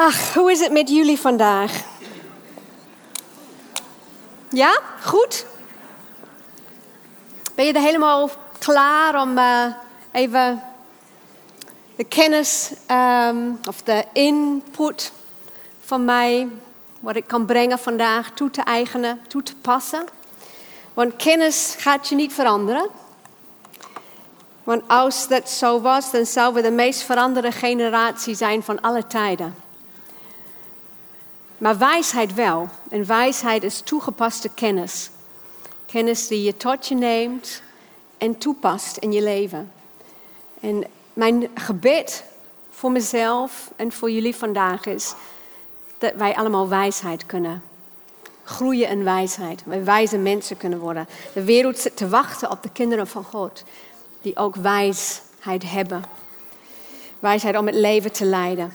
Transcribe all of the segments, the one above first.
Ach, hoe is het met jullie vandaag? Ja, goed? Ben je er helemaal klaar om uh, even de kennis um, of de input van mij, wat ik kan brengen vandaag, toe te eigenen, toe te passen? Want kennis gaat je niet veranderen. Want als dat zo was, dan zouden we de meest veranderde generatie zijn van alle tijden. Maar wijsheid wel. En wijsheid is toegepaste kennis. Kennis die je tot je neemt en toepast in je leven. En mijn gebed voor mezelf en voor jullie vandaag is dat wij allemaal wijsheid kunnen groeien in wijsheid. Wij wijze mensen kunnen worden. De wereld zit te wachten op de kinderen van God, die ook wijsheid hebben. Wijsheid om het leven te leiden.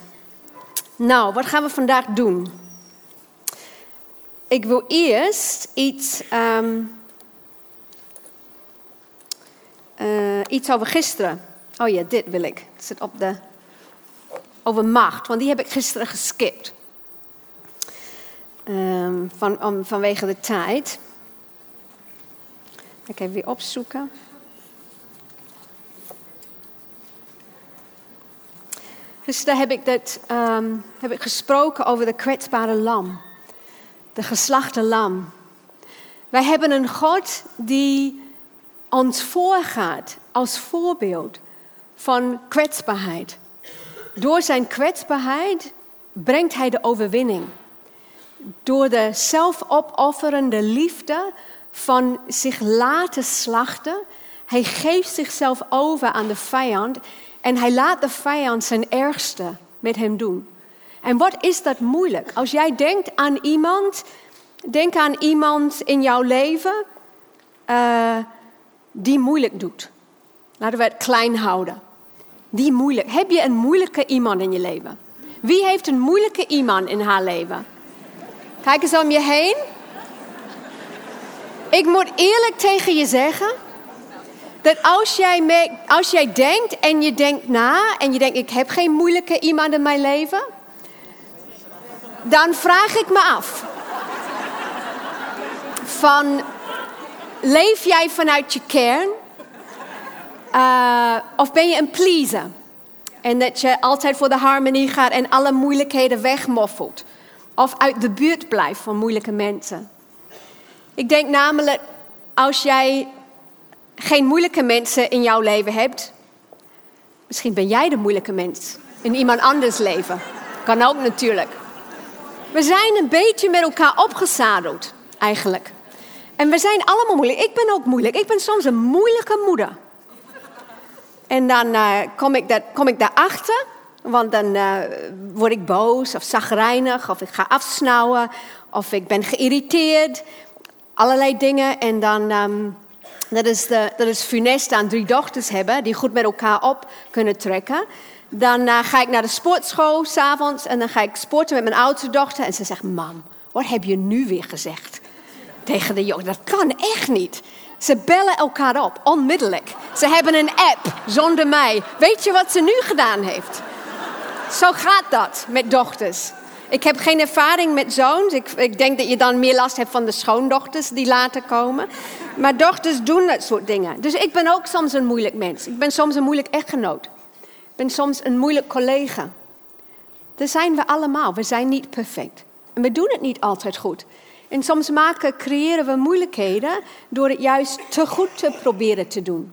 Nou, wat gaan we vandaag doen? Ik wil eerst iets, um, uh, iets over gisteren. Oh ja, dit wil ik. Het zit op de. Over macht, want die heb ik gisteren geskipt. Um, van, om, vanwege de tijd. Ik even weer opzoeken. Gisteren heb ik, dat, um, heb ik gesproken over de kwetsbare lam de geslachte lam. Wij hebben een God die ons voorgaat als voorbeeld van kwetsbaarheid. Door zijn kwetsbaarheid brengt hij de overwinning. Door de zelfopofferende liefde van zich laten slachten, hij geeft zichzelf over aan de vijand en hij laat de vijand zijn ergste met hem doen. En wat is dat moeilijk? Als jij denkt aan iemand, denk aan iemand in jouw leven uh, die moeilijk doet. Laten we het klein houden. Die moeilijk. Heb je een moeilijke iemand in je leven? Wie heeft een moeilijke iemand in haar leven? Kijk eens om je heen. Ik moet eerlijk tegen je zeggen dat als jij, als jij denkt en je denkt na en je denkt ik heb geen moeilijke iemand in mijn leven, dan vraag ik me af. Van, leef jij vanuit je kern? Uh, of ben je een pleaser? En dat je altijd voor de harmonie gaat en alle moeilijkheden wegmoffelt. Of uit de buurt blijft van moeilijke mensen. Ik denk namelijk, als jij geen moeilijke mensen in jouw leven hebt, misschien ben jij de moeilijke mens in iemand anders leven. Kan ook natuurlijk. We zijn een beetje met elkaar opgezadeld, eigenlijk. En we zijn allemaal moeilijk. Ik ben ook moeilijk. Ik ben soms een moeilijke moeder. En dan uh, kom, ik dat, kom ik daarachter, want dan uh, word ik boos of zagrijnig, of ik ga afsnauwen, of ik ben geïrriteerd. Allerlei dingen. En dan, um, dat, is de, dat is funest aan drie dochters hebben, die goed met elkaar op kunnen trekken. Dan uh, ga ik naar de sportschool s'avonds en dan ga ik sporten met mijn oudste dochter. En ze zegt, mam, wat heb je nu weer gezegd? Tegen de jongen, dat kan echt niet. Ze bellen elkaar op, onmiddellijk. Ze hebben een app, zonder mij. Weet je wat ze nu gedaan heeft? Zo gaat dat met dochters. Ik heb geen ervaring met zoons. Ik, ik, denk dat je dan meer last hebt van de schoondochters die later komen. Maar dochters doen dat soort dingen. Dus ik ben ook soms een moeilijk mens. Ik ben soms een moeilijk echtgenoot ben soms een moeilijk collega. Dat zijn we allemaal. We zijn niet perfect. En we doen het niet altijd goed. En soms maken, creëren we moeilijkheden door het juist te goed te proberen te doen.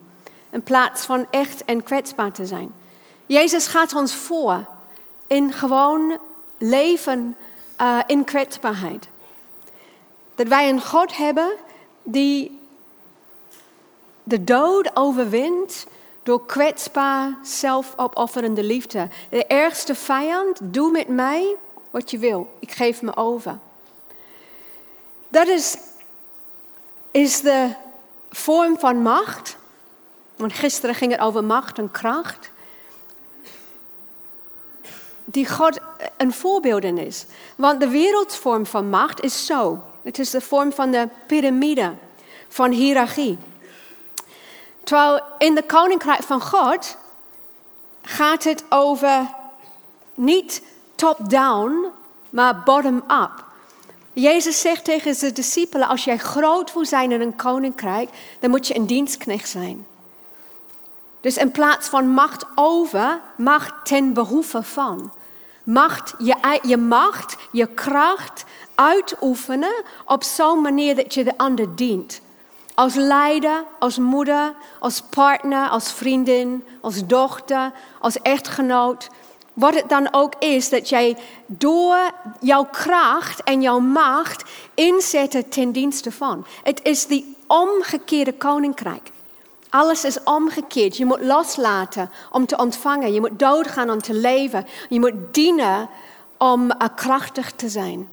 In plaats van echt en kwetsbaar te zijn. Jezus gaat ons voor in gewoon leven uh, in kwetsbaarheid. Dat wij een God hebben die de dood overwint door kwetsbaar, zelfopofferende liefde. De ergste vijand, doe met mij wat je wil. Ik geef me over. Dat is, is de vorm van macht. Want gisteren ging het over macht en kracht. Die God een voorbeeld in is. Want de wereldvorm van macht is zo. Het is de vorm van de piramide, van hiërarchie. Terwijl in de koninkrijk van God gaat het over niet top-down, maar bottom-up. Jezus zegt tegen zijn discipelen: Als jij groot wil zijn in een koninkrijk, dan moet je een dienstknecht zijn. Dus in plaats van macht over, macht ten behoeve van. Macht, je, je macht, je kracht uitoefenen op zo'n manier dat je de ander dient. Als leider, als moeder, als partner, als vriendin, als dochter, als echtgenoot. Wat het dan ook is, dat jij door jouw kracht en jouw macht inzetten ten dienste van. Het is die omgekeerde koninkrijk. Alles is omgekeerd. Je moet loslaten om te ontvangen. Je moet doodgaan om te leven. Je moet dienen om krachtig te zijn.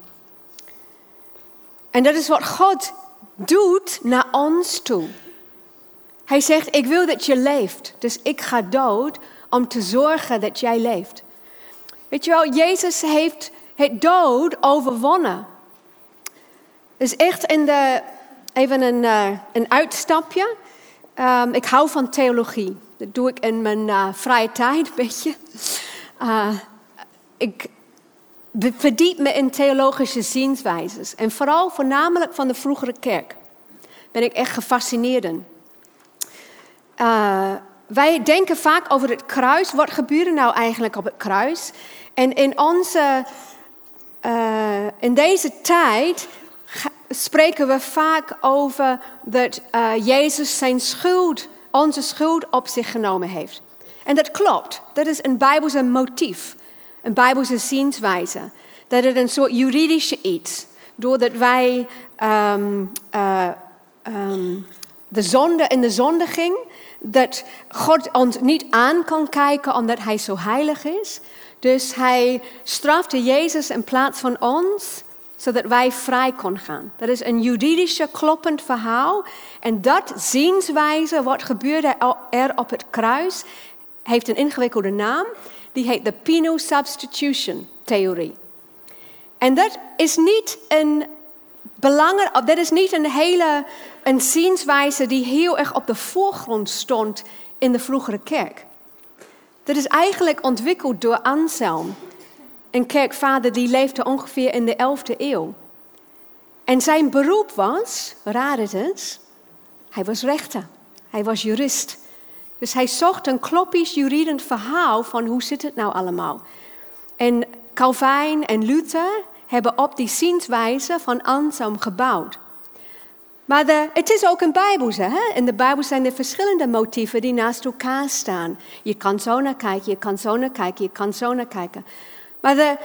En dat is wat God doet naar ons toe. Hij zegt, ik wil dat je leeft. Dus ik ga dood om te zorgen dat jij leeft. Weet je wel, Jezus heeft het dood overwonnen. Dus echt in de, even een, uh, een uitstapje. Um, ik hou van theologie. Dat doe ik in mijn uh, vrije tijd een beetje. Ik verdiep me in theologische zienswijzes. En vooral voornamelijk van de vroegere kerk. Ben ik echt gefascineerd in. Uh, wij denken vaak over het kruis. Wat gebeurde nou eigenlijk op het kruis? En in, onze, uh, in deze tijd spreken we vaak over dat uh, Jezus zijn schuld, onze schuld op zich genomen heeft. En dat klopt. Dat is een Bijbelse motief, een Bijbelse zienswijze. Dat het een soort juridische iets. Doordat wij um, uh, de zonde in de zonde ging, dat God ons niet aan kan kijken omdat Hij zo heilig is. Dus Hij strafte Jezus in plaats van ons zodat wij vrij kon gaan. Dat is een juridische kloppend verhaal. En dat zienswijze, wat gebeurde er op het kruis, heeft een ingewikkelde naam. Die heet de Pino Substitution Theorie. En dat is niet een belangrijk, dat is niet een hele een zienswijze die heel erg op de voorgrond stond in de vroegere kerk. Dat is eigenlijk ontwikkeld door Anselm een kerkvader die leefde ongeveer in de 11e eeuw. En zijn beroep was, raar het is, hij was rechter. Hij was jurist. Dus hij zocht een kloppisch juridend verhaal van hoe zit het nou allemaal. En Calvijn en Luther hebben op die zienswijze van Anselm gebouwd. Maar de, het is ook een Bijbelse. Hè? In de Bijbel zijn er verschillende motieven die naast elkaar staan. Je kan zo naar kijken, je kan zo naar kijken, je kan zo naar kijken. Maar de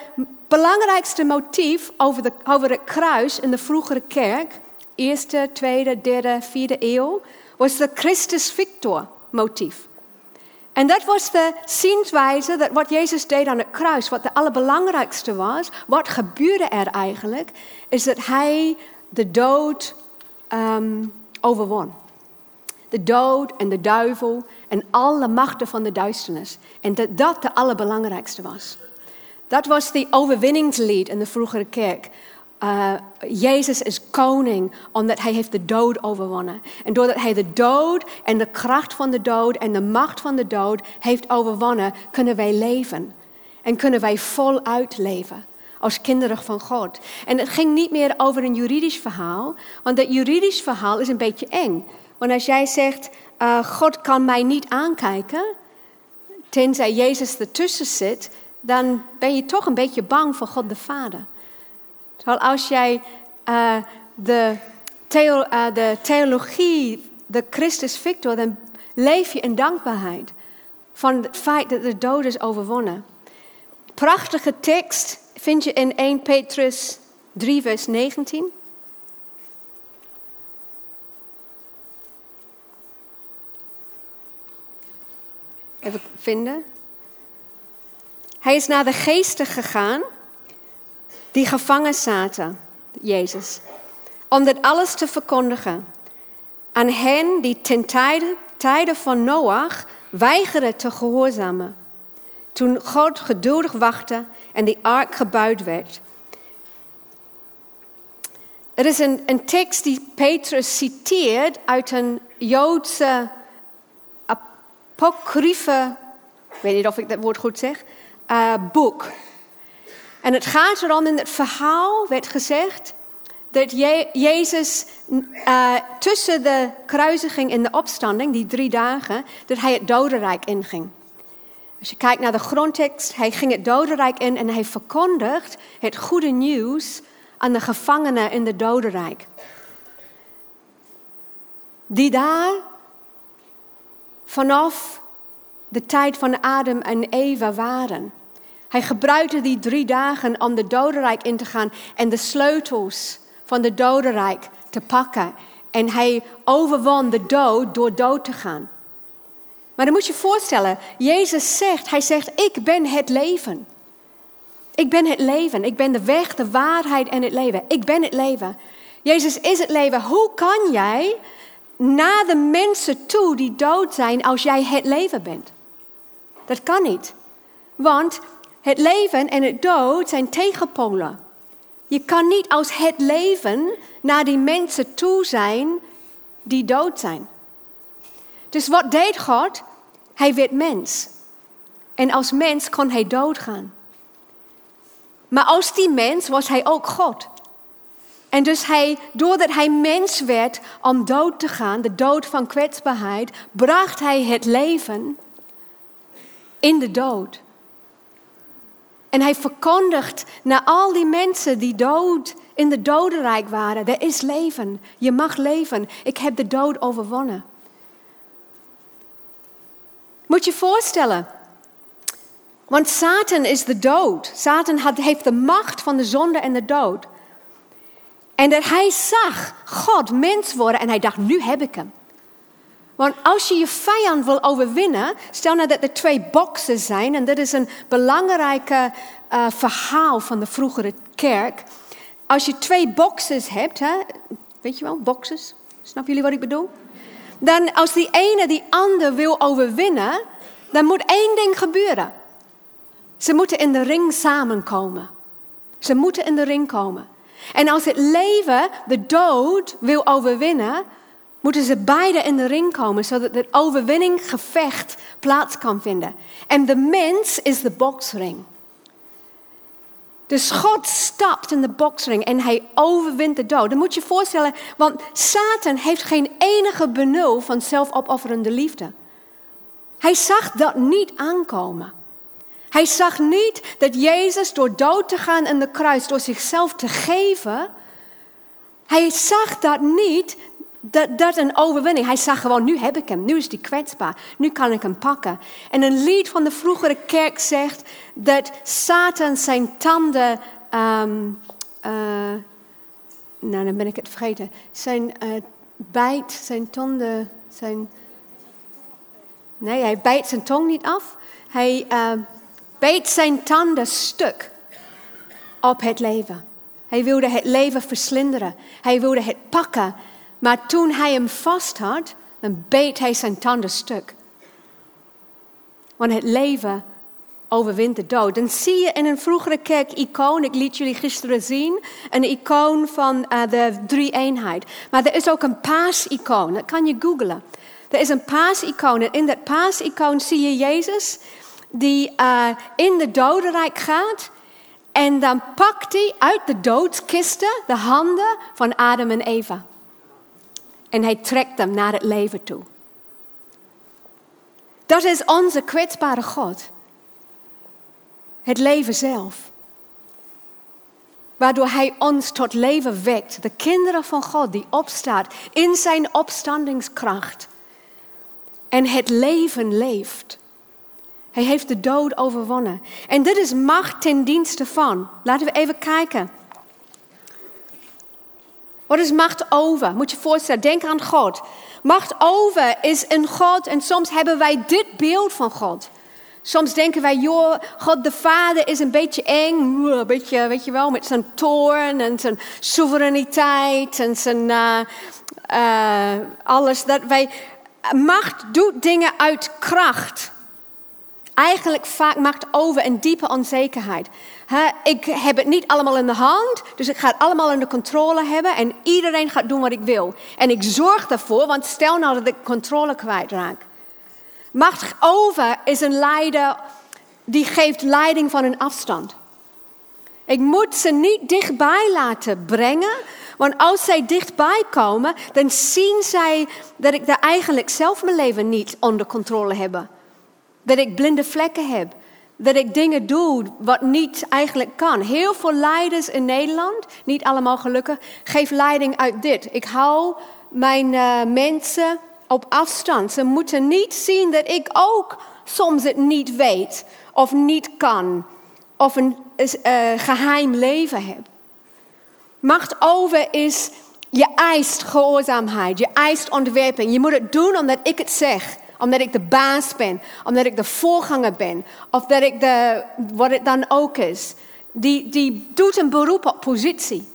belangrijkste motief over, de, over het kruis in de vroegere kerk, eerste, tweede, derde, vierde eeuw, was de Christus Victor motief. En dat was de zienswijze dat wat Jezus deed aan het kruis, wat de allerbelangrijkste was, wat gebeurde er eigenlijk, is dat hij de dood um, overwon. De dood en de duivel en alle machten van de duisternis. En dat dat de allerbelangrijkste was. Dat was de overwinningslied in de vroegere kerk. Uh, Jezus is koning omdat hij heeft de dood overwonnen. En doordat hij de dood en de kracht van de dood en de macht van de dood heeft overwonnen, kunnen wij leven. En kunnen wij voluit leven als kinderen van God. En het ging niet meer over een juridisch verhaal, want dat juridisch verhaal is een beetje eng. Want als jij zegt, uh, God kan mij niet aankijken, tenzij Jezus ertussen zit, dan ben je toch een beetje bang voor God de Vader. Terwijl als jij uh, de, uh, de theologie, de Christus Victor, dan leef je in dankbaarheid van het feit dat de dood is overwonnen. Prachtige tekst vind je in 1 Petrus 3, vers 19. Even vinden. Hij is naar de geesten gegaan die gevangen zaten, Jezus, om dit alles te verkondigen. Aan hen die ten tijde, van Noach weigerden te gehoorzamen. Toen God geduldig wachtte en die ark gebouwd werd. Er is een, een tekst die Petrus citeert uit een Joodse apocryfe, ik weet niet of ik dat woord goed zeg, uh, boek. En het gaat erom, in het verhaal werd gezegd dat Jezus uh, tussen de kruisiging en de opstanding, die drie dagen, dat hij het dodenrijk inging. Als je kijkt naar de grondtekst, hij ging het dodenrijk in en hij verkondigt het goede nieuws aan de gevangenen in het dodenrijk. Die daar vanaf de tijd van Adam en Eva waren. Hij gebruikte die drie dagen om de dodenrijk in te gaan en de sleutels van de dodenrijk te pakken. En hij overwon de dood door dood te gaan. Maar dan moet je je voorstellen, Jezus zegt, hij zegt, ik ben het leven. Ik ben het leven. Ik ben de weg, de waarheid en het leven. Ik ben het leven. Jezus is het leven. Hoe kan jij naar de mensen toe die dood zijn als jij het leven bent? Dat kan niet. Want het leven en het dood zijn tegenpolen. Je kan niet als het leven naar die mensen toe zijn die dood zijn. Dus wat deed God? Hij werd mens. En als mens kon hij doodgaan. Maar als die mens was hij ook God. En dus hij, doordat hij mens werd om dood te gaan, de dood van kwetsbaarheid, bracht hij het leven in de dood. En hij verkondigt naar al die mensen die dood in de dodenrijk waren: er is leven, je mag leven, ik heb de dood overwonnen. Moet je voorstellen, want Satan is de dood. Satan had, heeft de macht van de zonde en de dood. En dat hij zag God mens worden en hij dacht, nu heb ik hem. Want als je je vijand wil overwinnen, stel nou dat er twee boksen zijn, en dat is een belangrijke uh, verhaal van de vroegere kerk. Als je twee boxes hebt, hè, weet je wel, boxes, snap jullie wat ik bedoel? Dan als die ene die ander wil overwinnen, dan moet één ding gebeuren. Ze moeten in de ring samenkomen. Ze moeten in de ring komen. En als het leven de dood wil overwinnen, moeten ze beide in de ring komen, zodat het overwinninggevecht plaats kan vinden. En de mens is de boksring. Dus God stapt in de boksring en hij overwint de dood. Dan moet je je voorstellen, want Satan heeft geen enige benul van zelfopofferende liefde. Hij zag dat niet aankomen. Hij zag niet dat Jezus door dood te gaan in de kruis, door zichzelf te geven, hij zag dat niet dat, dat een overwinning. Hij zag gewoon, nu heb ik hem, nu is hij kwetsbaar, nu kan ik hem pakken. En een lied van de vroegere kerk zegt dat Satan zijn tanden, um, uh, nou dan ben ik het vergeten, zijn uh, bijt, zijn tanden, zijn... Nee, hij bijt zijn tong niet af. Hij uh, beet zijn tanden stuk op het leven. Hij wilde het leven verslinderen. Hij wilde het pakken maar toen hij hem vast had, dan beet hij zijn tanden stuk. Want het leven overwint de dood. Dan zie je in een vroegere kerk icoon, ik liet jullie gisteren zien, een icoon van uh, de drie-eenheid. Maar er is ook een paasicoon, dat kan je googlen. Er is een paasicoon en in dat paasicoon zie je Jezus die uh, in de dodenrijk gaat. En dan pakt hij uit de doodskisten de handen van Adam en Eva en hij trekt hem naar het leven toe. Dat is onze kwetsbare God. Het leven zelf. Waardoor hij ons tot leven wekt. De kinderen van God die opstaat in zijn opstandingskracht. En het leven leeft. Hij heeft de dood overwonnen. En dit is macht ten dienste van. Laten we even kijken wat is macht over? Moet je voorstellen, denk aan God. Macht over is een God en soms hebben wij dit beeld van God. Soms denken wij, joh, God de Vader is een beetje eng, een beetje, weet je wel, met zijn toorn en zijn soevereiniteit en zijn uh, uh, alles. Dat wij, macht doet dingen uit kracht. Eigenlijk vaak macht over een diepe onzekerheid ik heb het niet allemaal in de hand, dus ik ga het allemaal in de controle hebben en iedereen gaat doen wat ik wil. En ik zorg ervoor, want stel nou dat ik controle kwijtraak. Macht over is een leider die geeft leiding van een afstand. Ik moet ze niet dichtbij laten brengen, want als zij dichtbij komen, dan zien zij dat ik daar eigenlijk zelf mijn leven niet onder controle heb. Dat ik blinde vlekken heb. Dat ik dingen doe wat niet eigenlijk kan. Heel veel leiders in Nederland, niet allemaal gelukkig, geven leiding uit dit. Ik hou mijn uh, mensen op afstand. Ze moeten niet zien dat ik ook soms het niet weet of niet kan of een uh, geheim leven heb. Macht over is, je eist gehoorzaamheid, je eist onderwerping. Je moet het doen omdat ik het zeg. Omdat ik de baas ben, omdat ik de voorganger ben. Of dat ik de, wat het dan ook is. Die, die doet een beroep op positie.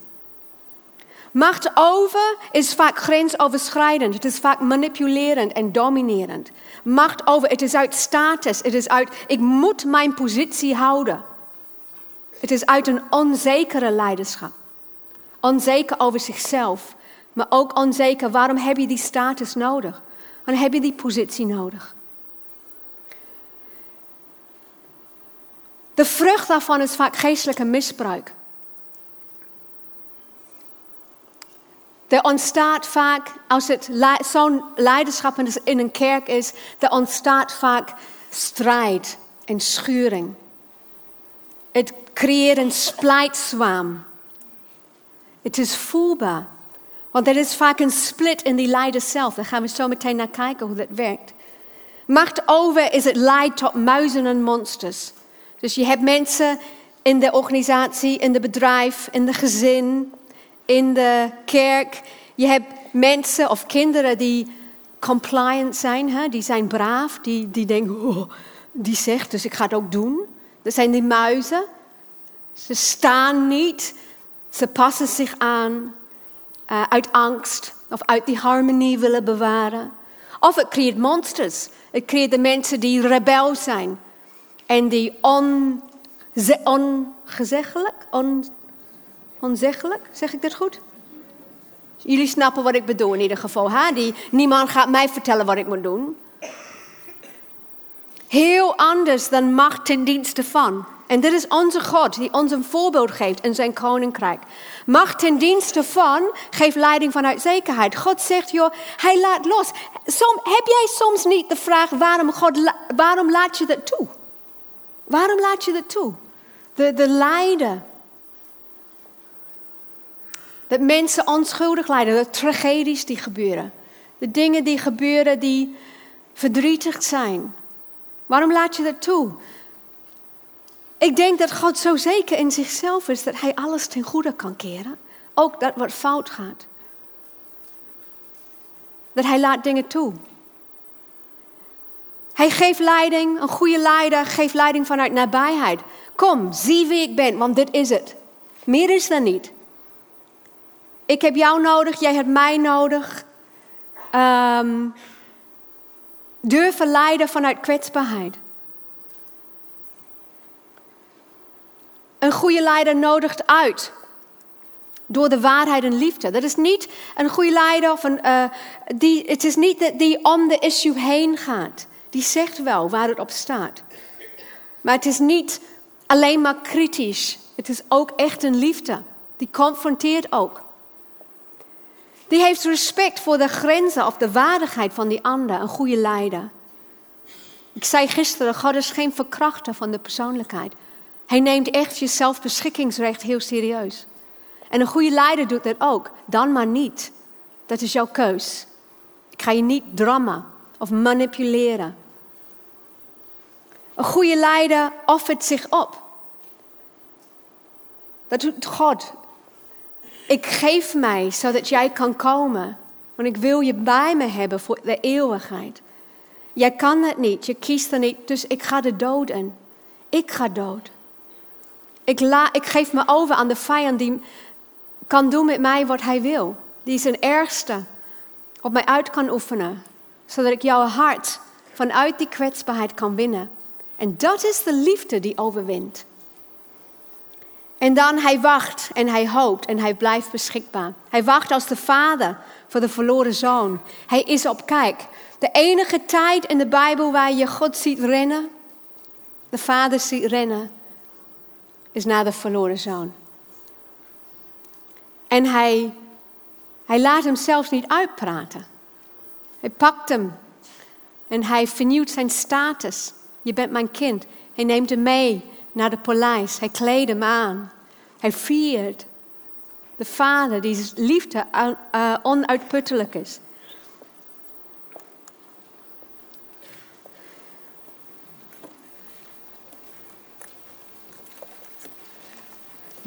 Macht over is vaak grensoverschrijdend. Het is vaak manipulerend en dominerend. Macht over, het is uit status. Het is uit, ik moet mijn positie houden. Het is uit een onzekere leiderschap. Onzeker over zichzelf, maar ook onzeker waarom heb je die status nodig? Waarom heb je die positie nodig? De vrucht daarvan is vaak geestelijke misbruik. Er ontstaat vaak, als het zo'n leiderschap in een kerk is, er ontstaat vaak strijd en schuring. Het creëert een splijtzwam. Het is voelbaar. Want er is vaak een split in die leiders zelf. Daar gaan we zo meteen naar kijken hoe dat werkt. Macht over is het leidt tot muizen en monsters. Dus je hebt mensen in de organisatie, in de bedrijf, in de gezin, in de kerk. Je hebt mensen of kinderen die compliant zijn, hè? die zijn braaf, die, die denken, oh, die zegt, dus ik ga het ook doen. Dat zijn die muizen. Ze staan niet ze passen zich aan uh, uit angst of uit die harmonie willen bewaren. Of het creëert monsters. Het creëert de mensen die rebel zijn. En die on, ongezeggelijk, on, onzeggelijk, zeg ik dat goed? Jullie snappen wat ik bedoel in ieder geval. Hè? Die, niemand gaat mij vertellen wat ik moet doen. Heel anders dan macht ten dienste van. En dit is onze God die ons een voorbeeld geeft in zijn koninkrijk. Macht ten dienste van geeft leiding vanuit zekerheid. God zegt, joh, hij laat los. Som, heb jij soms niet de vraag, waarom, God, waarom laat je dat toe? Waarom laat je dat toe? De, de lijden. Dat mensen onschuldig lijden, de tragedies die gebeuren. De dingen die gebeuren die verdrietig zijn. Waarom laat je dat toe? Ik denk dat God zo zeker in zichzelf is dat Hij alles ten goede kan keren. Ook dat wat fout gaat. Dat Hij laat dingen toe. Hij geeft leiding, een goede leider geeft leiding vanuit nabijheid. Kom, zie wie ik ben, want dit is het. Meer is er niet. Ik heb jou nodig, jij hebt mij nodig. Um, durven leiden vanuit kwetsbaarheid. Een goede leider nodigt uit. Door de waarheid en liefde. Dat is niet een goede leider of een, uh, die, het is niet die om de issue heen gaat. Die zegt wel waar het op staat. Maar het is niet alleen maar kritisch. Het is ook echt een liefde. Die confronteert ook. Die heeft respect voor de grenzen of de waardigheid van die ander, een goede leider. Ik zei gisteren, God is geen verkrachter van de persoonlijkheid. Hij neemt echt je zelfbeschikkingsrecht heel serieus. En een goede leider doet dat ook. Dan maar niet. Dat is jouw keus. Ik ga je niet drammen of manipuleren. Een goede leider offert zich op. Dat doet God. Ik geef mij zodat jij kan komen. Want ik wil je bij me hebben voor de eeuwigheid. Jij kan het niet, je kiest er niet, dus ik ga de dood in. Ik ga dood. Ik, la, ik geef me over aan de vijand die kan doen met mij wat hij wil. Die zijn ergste op mij uit kan oefenen. Zodat ik jouw hart vanuit die kwetsbaarheid kan winnen. En dat is de liefde die overwint. En dan hij wacht en hij hoopt en hij blijft beschikbaar. Hij wacht als de vader voor de verloren zoon. Hij is op kijk. De enige tijd in de Bijbel waar je God ziet rennen, de vader ziet rennen, is naar de verloren zoon. En hij, hij laat hem zelfs niet uitpraten. Hij pakt hem en hij vernieuwt zijn status. Je bent mijn kind. Hij neemt hem mee naar de paleis. Hij kleedt hem aan. Hij viert de vader die liefde uh, onuitputtelijk is.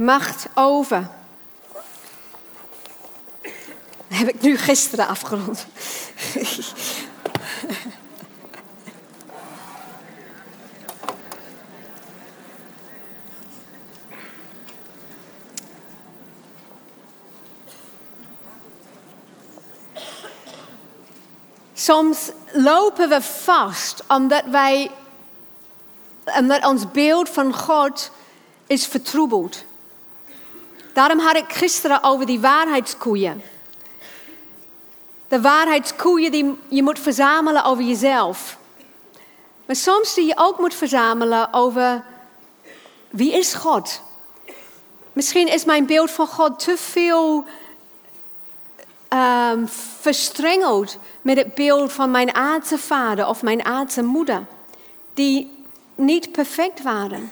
Macht over. Heb ik nu gisteren afgerond. Soms lopen we vast omdat wij, omdat ons beeld van God is vertroebeld. Daarom had ik gisteren over die waarheidskoeien. De waarheidskoeien die je moet verzamelen over jezelf. Maar soms die je ook moet verzamelen over wie is God? Misschien is mijn beeld van God te veel um, verstrengeld met het beeld van mijn aardse vader of mijn aardse moeder, die niet perfect waren.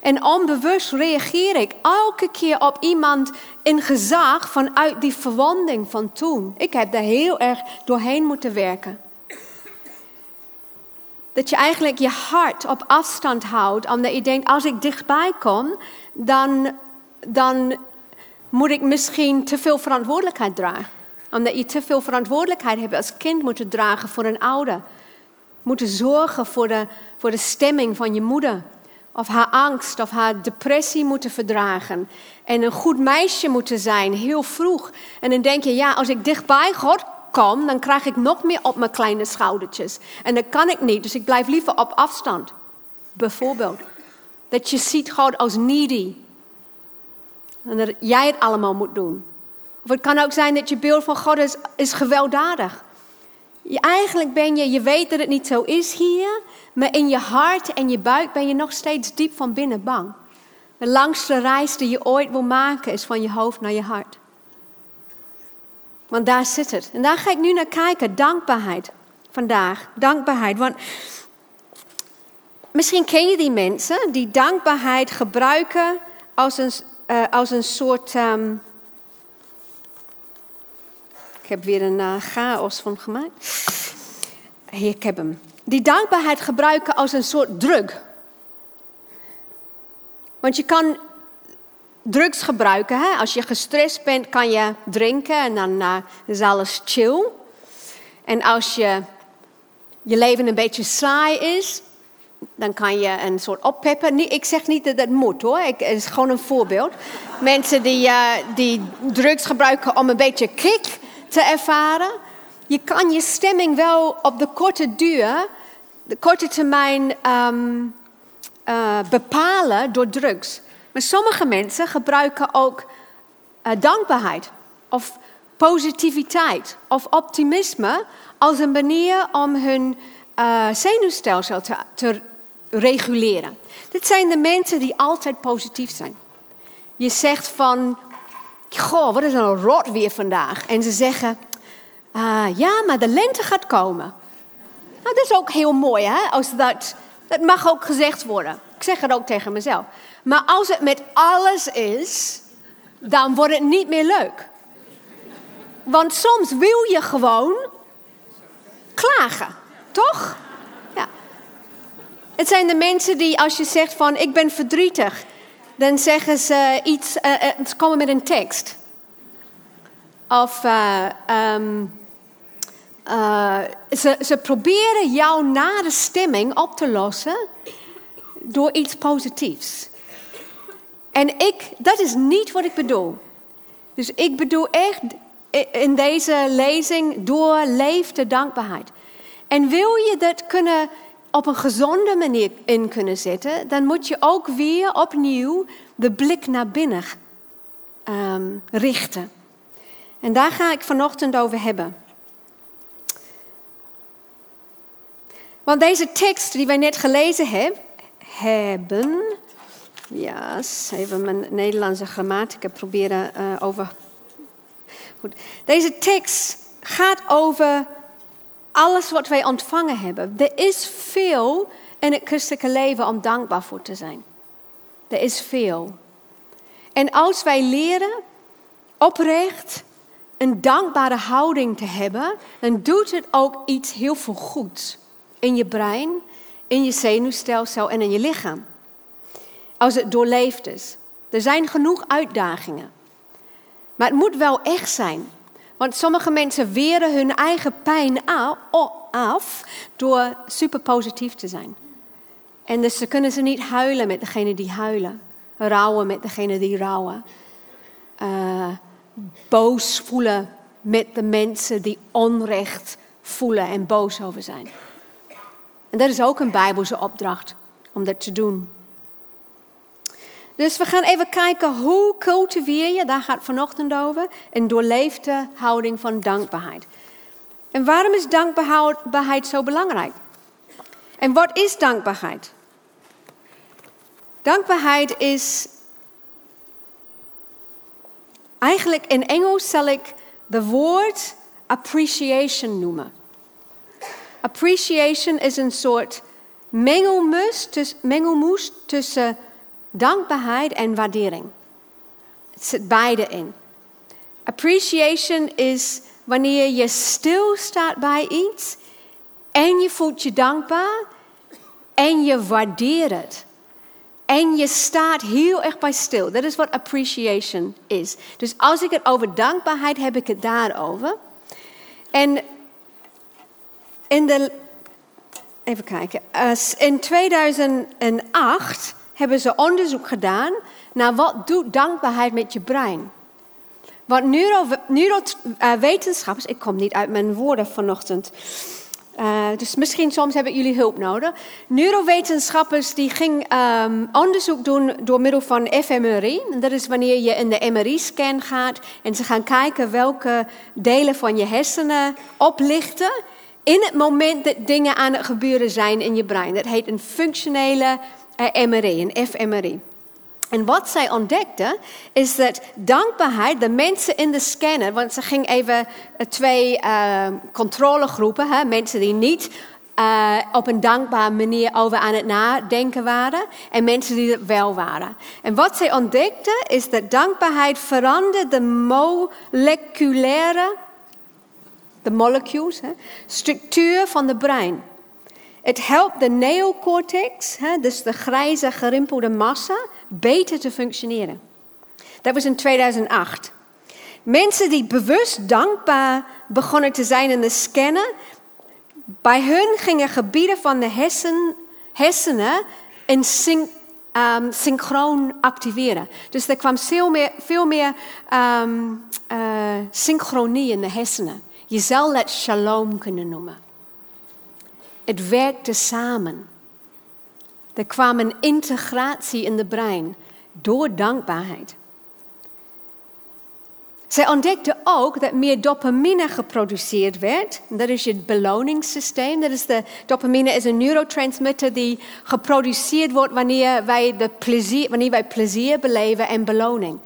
En onbewust reageer ik elke keer op iemand in gezag vanuit die verwonding van toen. Ik heb daar heel erg doorheen moeten werken. Dat je eigenlijk je hart op afstand houdt, omdat je denkt, als ik dichtbij kom, dan, dan moet ik misschien te veel verantwoordelijkheid dragen omdat je te veel verantwoordelijkheid hebt als kind moeten dragen voor een ouder. Moeten zorgen voor de, voor de stemming van je moeder. Of haar angst of haar depressie moeten verdragen. En een goed meisje moeten zijn, heel vroeg. En dan denk je, ja, als ik dichtbij God kom, dan krijg ik nog meer op mijn kleine schoudertjes. En dat kan ik niet, dus ik blijf liever op afstand. Bijvoorbeeld. Dat je ziet God als needy. En dat jij het allemaal moet doen. Of het kan ook zijn dat je beeld van God is, is gewelddadig. Je, eigenlijk ben je, je weet dat het niet zo is hier, maar in je hart en je buik ben je nog steeds diep van binnen bang. De langste reis die je ooit wil maken is van je hoofd naar je hart. Want daar zit het. En daar ga ik nu naar kijken. Dankbaarheid. Vandaag. Dankbaarheid. Want misschien ken je die mensen die dankbaarheid gebruiken als een, uh, als een soort ehm, ik heb weer een uh, chaos van gemaakt. Hier, ik heb hem. Die dankbaarheid gebruiken als een soort drug. Want je kan drugs gebruiken. Hè? Als je gestrest bent, kan je drinken en dan uh, is alles chill. En als je, je leven een beetje saai is, dan kan je een soort oppeppen. ik zeg niet dat dat moet hoor, ik, het is gewoon een voorbeeld. Mensen die, uh, die drugs gebruiken om een beetje kick te ervaren. Je kan je stemming wel op de korte duur, de korte termijn um, uh, bepalen door drugs. Maar sommige mensen gebruiken ook uh, dankbaarheid of positiviteit of optimisme als een manier om hun uh, zenuwstelsel te, te reguleren. Dit zijn de mensen die altijd positief zijn. Je zegt van, Goh, wat is een rot weer vandaag. En ze zeggen, uh, ja, maar de lente gaat komen. Nou, dat is ook heel mooi, hè? Als dat, dat mag ook gezegd worden. Ik zeg het ook tegen mezelf. Maar als het met alles is, dan wordt het niet meer leuk. Want soms wil je gewoon klagen, toch? Ja. Het zijn de mensen die als je zegt van ik ben verdrietig, dan zeggen ze iets, uh, ze komen met een tekst. Of uh, um, uh, ze, ze proberen jouw nare stemming op te lossen door iets positiefs. En ik, dat is niet wat ik bedoel. Dus ik bedoel echt in deze lezing doorleef de dankbaarheid. En wil je dat kunnen op een gezonde manier in kunnen zetten, dan moet je ook weer opnieuw de blik naar binnen um, richten. En daar ga ik vanochtend over hebben. Want deze tekst die wij net gelezen heb, hebben, Ja, even mijn Nederlandse grammatica proberen uh, over. Goed. Deze tekst gaat over alles wat wij ontvangen hebben. Er is veel in het christelijke leven om dankbaar voor te zijn. Er is veel. En als wij leren oprecht een dankbare houding te hebben, dan doet het ook iets heel veel goeds in je brein, in je zenuwstelsel en in je lichaam. Als het doorleefd is. Er zijn genoeg uitdagingen. Maar het moet wel echt zijn. Want sommige mensen weren hun eigen pijn af door super positief te zijn. En dus ze kunnen ze niet huilen met degene die huilen. Rouwen met degene die rouwen. Uh, boos voelen met de mensen die onrecht voelen en boos over zijn. En dat is ook een Bijbelse opdracht om dat te doen. Dus we gaan even kijken hoe cultiveer je, daar gaat vanochtend over, een doorleefde houding van dankbaarheid. En waarom is dankbaarheid zo belangrijk? En wat is dankbaarheid? Dankbaarheid is eigenlijk in Engels zal ik de woord appreciation noemen. Appreciation is een soort mengelmoes, tussen dankbaarheid en waardering. Het zit beide in. Appreciation is wanneer je stilstaat bij iets en je voelt je dankbaar en je waardeert het. En je staat heel erg bij stil. Dat is wat appreciation is. Dus als ik het over dankbaarheid heb, ik het daarover. En in de. Even kijken. In 2008 hebben ze onderzoek gedaan naar wat doet dankbaarheid met je brein. Want neurowetenschappers, ik kom niet uit mijn woorden vanochtend, uh, dus misschien soms hebben jullie hulp nodig. Neurowetenschappers die gingen um, onderzoek doen door middel van fMRI. Dat is wanneer je in de MRI-scan gaat en ze gaan kijken welke delen van je hersenen oplichten in het moment dat dingen aan het gebeuren zijn in je brein. Dat heet een functionele uh, MRI, een fMRI. En wat zij ontdekte is dat dankbaarheid, de mensen in de scanner, want ze ging even eh, twee uh, controlegroepen, mensen die niet op een dankbare manier over aan het nadenken waren en mensen die het wel waren. En wat zij ontdekte is dat dankbaarheid veranderde de moleculaire, de molecules, hè, structuur van de brein. Het helpt de neocortex, dus de grijze gerimpelde massa, beter te functioneren. Dat was in 2008. Mensen die bewust dankbaar begonnen te zijn in de scannen, bij hun gingen gebieden van de hersenen in syn, um, synchroon activeren. Dus er kwam veel meer, veel meer um, uh, synchronie in de hersenen. Je zou het shalom kunnen noemen. Het werkte samen. Er kwam een integratie in de brein door dankbaarheid. Zij ontdekte ook dat meer dopamine geproduceerd werd. Dat is het beloningssysteem. Dat is de, dopamine is een neurotransmitter die geproduceerd wordt wanneer wij, de plezier, wanneer wij plezier beleven en beloning.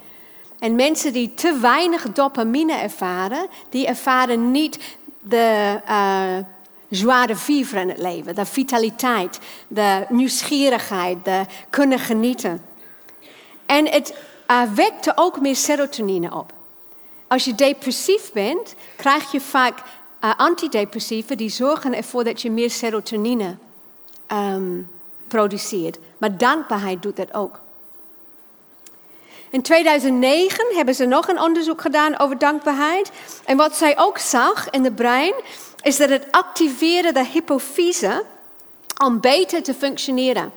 En mensen die te weinig dopamine ervaren, die ervaren niet de, uh, joie de vivre in het leven. De vitaliteit, de nieuwsgierigheid, de kunnen genieten. En het uh, wekte ook meer serotonine op. Als je depressief bent, krijg je vaak uh, antidepressieven die zorgen ervoor dat je meer serotonine um, produceert. Maar dankbaarheid doet dat ook. In 2009 hebben ze nog een onderzoek gedaan over dankbaarheid. En wat zij ook zag in de brein, is dat het activeren de hypofyse om beter te functioneren.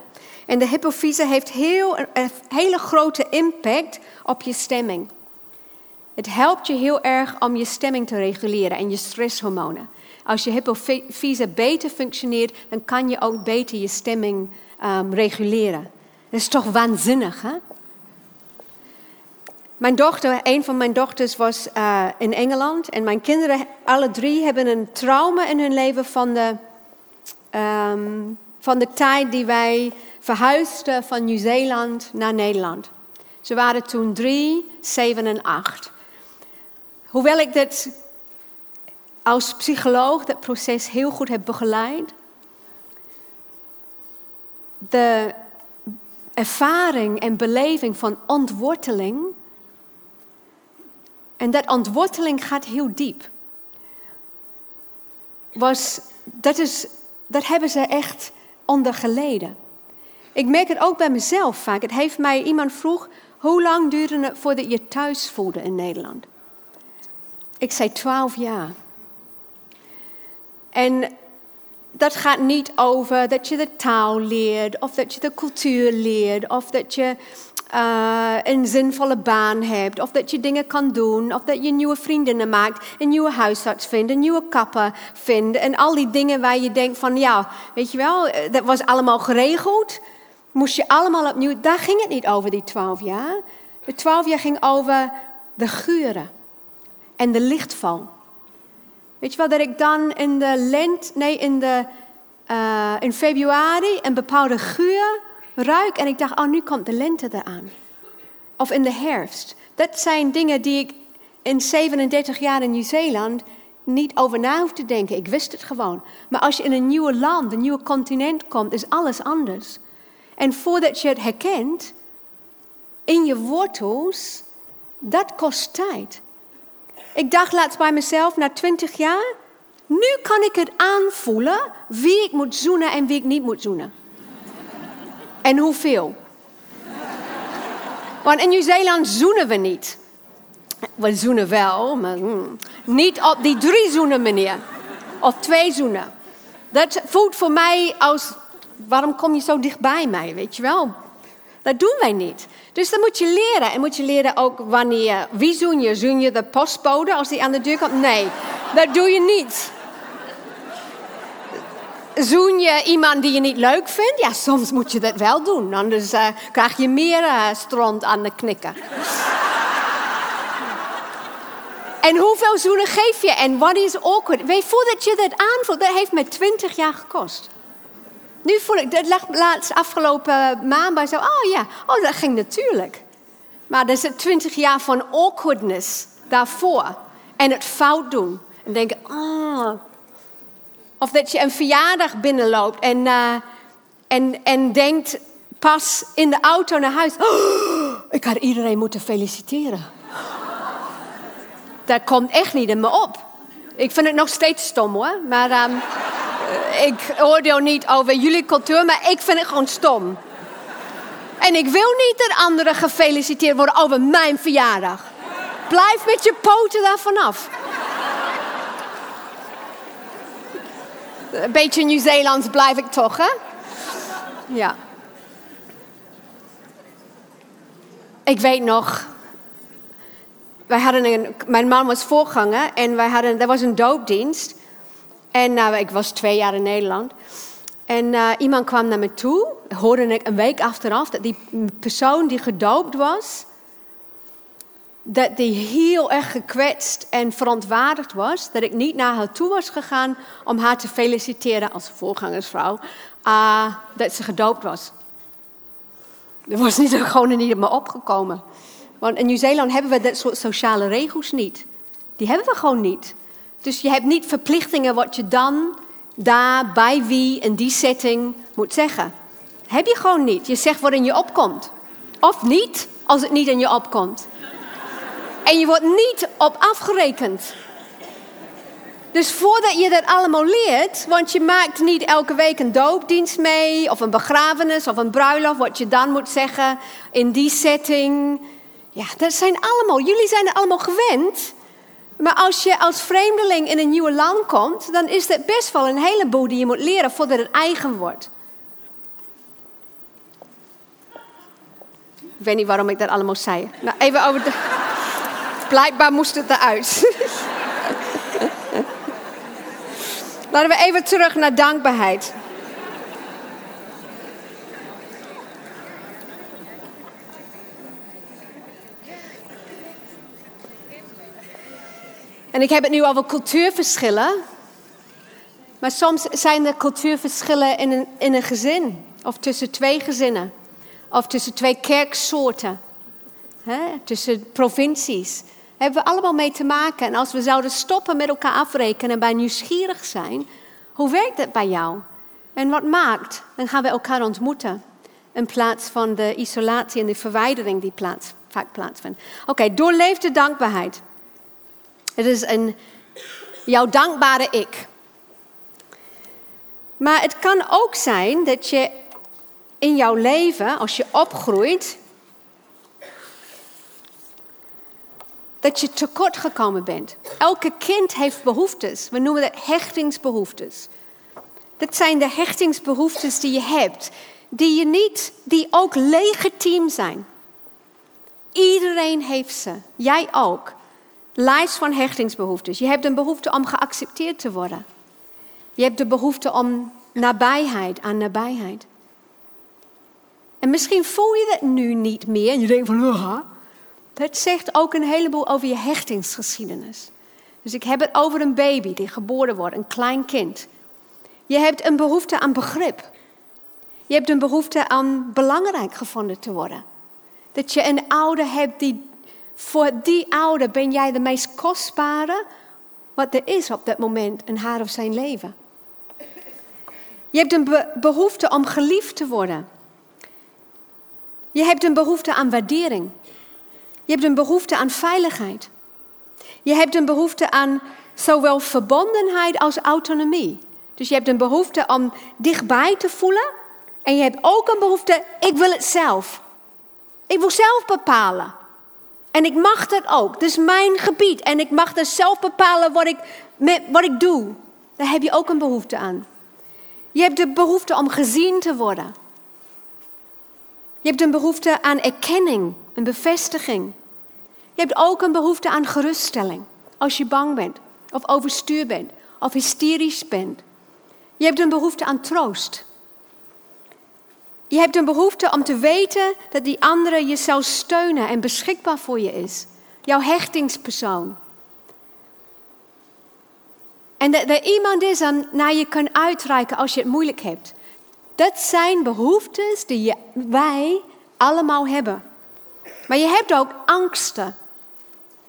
En de hypofyse heeft heel, een hele grote impact op je stemming. Het helpt je heel erg om je stemming te reguleren en je stresshormonen. Als je hypofyse beter functioneert, dan kan je ook beter je stemming um, reguleren. Dat is toch waanzinnig, hè? Mijn dochter, een van mijn dochters was uh, in Engeland en mijn kinderen, alle drie, hebben een trauma in hun leven van de, um, van de tijd die wij verhuisden van Nieuw-Zeeland naar Nederland. Ze waren toen drie, zeven en acht. Hoewel ik dit als psycholoog dat proces heel goed heb begeleid, de ervaring en beleving van ontworteling. En dat ontworteling gaat heel diep. Was, dat, is, dat hebben ze echt onder geleden. Ik merk het ook bij mezelf vaak. Het heeft mij iemand vroeg, hoe lang duurde het voordat je thuis voelde in Nederland? Ik zei twaalf jaar. En dat gaat niet over dat je de taal leert, of dat je de cultuur leert, of dat je uh, een zinvolle baan hebt, of dat je dingen kan doen, of dat je nieuwe vriendinnen maakt, een nieuwe huisarts vindt, een nieuwe kapper vindt. En al die dingen waar je denkt van, ja, weet je wel, eh, dat was allemaal geregeld. Moest je allemaal opnieuw, daar ging het niet over, die twaalf jaar. De twaalf jaar ging over de geuren en de lichtval. Weet je wel, dat ik dan in de lent, nee, in, de, uh, in februari een bepaalde geur ruik en ik dacht, oh, nu komt de lente eraan. Of in de herfst. Dat zijn dingen die ik in 37 jaar in Nieuw-Zeeland niet over na hoef te denken. Ik wist het gewoon. Maar als je in een nieuw land, een nieuw continent komt, is alles anders. En voordat je het herkent, in je wortels, dat kost tijd. Ik dacht laatst bij mezelf, na twintig jaar, nu kan ik het aanvoelen wie ik moet zoenen en wie ik niet moet zoenen. En hoeveel. Want in Nieuw-Zeeland zoenen we niet. We zoenen wel, maar hmm, niet op die drie zoenen manier. Of twee zoenen. Dat voelt voor mij als, waarom kom je zo dichtbij mij, weet je wel? Dat doen wij niet. Dus dan moet je leren. En moet je leren ook wanneer, wie zoen je? Zoen je de postbode als die aan de deur komt? Nee, dat doe je niet. Zoen je iemand die je niet leuk vindt? Ja, soms moet je dat wel doen. Anders uh, krijg je meer uh, stront aan de knikken. en hoeveel zoenen geef je? En wat is awkward? Weet, voordat je dat aanvoelt, dat heeft me twintig jaar gekost. Nu voel ik, dat lag laatst afgelopen maand bij zo, oh ja, oh dat ging natuurlijk. Maar er zit twintig jaar van awkwardness daarvoor. En het fout doen. En denken, oh. Of dat je een verjaardag binnenloopt en, uh, en, en denkt pas in de auto naar huis, oh, ik had iedereen moeten feliciteren. dat komt echt niet in me op. Ik vind het nog steeds stom hoor, maar... Um, ik oordeel niet over jullie cultuur, maar ik vind het gewoon stom. En ik wil niet dat anderen gefeliciteerd worden over mijn verjaardag. Blijf met je poten daar vanaf. Een beetje Nieuw-Zeelands blijf ik toch, hè? Ja. Ik weet nog, wij hadden een, mijn man was voorganger en wij hadden, er was een doopdienst. En uh, ik was twee jaar in Nederland. En uh, iemand kwam naar me toe, hoorde ik een week achteraf, dat die persoon die gedoopt was, dat die heel erg gekwetst en verontwaardigd was. Dat ik niet naar haar toe was gegaan om haar te feliciteren als voorgangersvrouw, uh, dat ze gedoopt was. Er was niet, gewoon niet op me opgekomen. Want in Nieuw-Zeeland hebben we dat soort sociale regels niet. Die hebben we gewoon niet. Dus je hebt niet verplichtingen wat je dan daar bij wie in die setting moet zeggen. Heb je gewoon niet. Je zegt wat in je opkomt. Of niet, als het niet in je opkomt. En je wordt niet op afgerekend. Dus voordat je dat allemaal leert, want je maakt niet elke week een doopdienst mee, of een begrafenis, of een bruiloft, wat je dan moet zeggen in die setting. Ja, dat zijn allemaal, jullie zijn er allemaal gewend. Maar als je als vreemdeling in een nieuw land komt, dan is het best wel een heleboel die je moet leren voordat het eigen wordt. Ik weet niet waarom ik dat allemaal zei. Nou, even over de... Blijkbaar moest het eruit. Laten we even terug naar dankbaarheid. En ik heb het nu over cultuurverschillen. Maar soms zijn er cultuurverschillen in een, in een gezin, of tussen twee gezinnen, of tussen twee kerksoorten, hè? tussen provincies. Hebben we allemaal mee te maken. En als we zouden stoppen met elkaar afrekenen en bij nieuwsgierig zijn, hoe werkt het bij jou? En wat maakt? Dan gaan we elkaar ontmoeten. In plaats van de isolatie en de verwijdering die plaats, vaak plaatsvindt. Oké, okay, doorleefde dankbaarheid. Het is een, jouw dankbare ik. Maar het kan ook zijn dat je in jouw leven, als je opgroeit, dat je tekort gekomen bent. Elke kind heeft behoeftes. We noemen dat hechtingsbehoeftes. Dat zijn de hechtingsbehoeftes die je hebt, die je niet, die ook legitiem zijn. Iedereen heeft ze, jij ook. Lijst van hechtingsbehoeftes. Je hebt een behoefte om geaccepteerd te worden. Je hebt de behoefte om nabijheid, aan nabijheid. En misschien voel je dat nu niet meer en je denkt van, dat zegt ook een heleboel over je hechtingsgeschiedenis. Dus ik heb het over een baby die geboren wordt, een klein kind. Je hebt een behoefte aan begrip. Je hebt een behoefte aan belangrijk gevonden te worden. Dat je een ouder hebt die, voor die ouder ben jij de meest kostbare wat er is op dat moment in haar of zijn leven. Je hebt een behoefte om geliefd te worden. Je hebt een behoefte aan waardering. Je hebt een behoefte aan veiligheid. Je hebt een behoefte aan zowel verbondenheid als autonomie. Dus je hebt een behoefte om dichtbij te voelen. En je hebt ook een behoefte, ik wil het zelf. Ik wil zelf bepalen. En ik mag dat ook. Dit is mijn gebied. En ik mag dus zelf bepalen wat ik, wat ik doe. Daar heb je ook een behoefte aan. Je hebt de behoefte om gezien te worden. Je hebt een behoefte aan erkenning, een bevestiging. Je hebt ook een behoefte aan geruststelling. Als je bang bent, of overstuur bent, of hysterisch bent. Je hebt een behoefte aan troost. Je hebt een behoefte om te weten dat die andere je zou steunen en beschikbaar voor je is. Jouw hechtingspersoon. En dat er iemand is aan naar je kan uitreiken als je het moeilijk hebt. Dat zijn behoeftes die wij allemaal hebben. Maar je hebt ook angsten.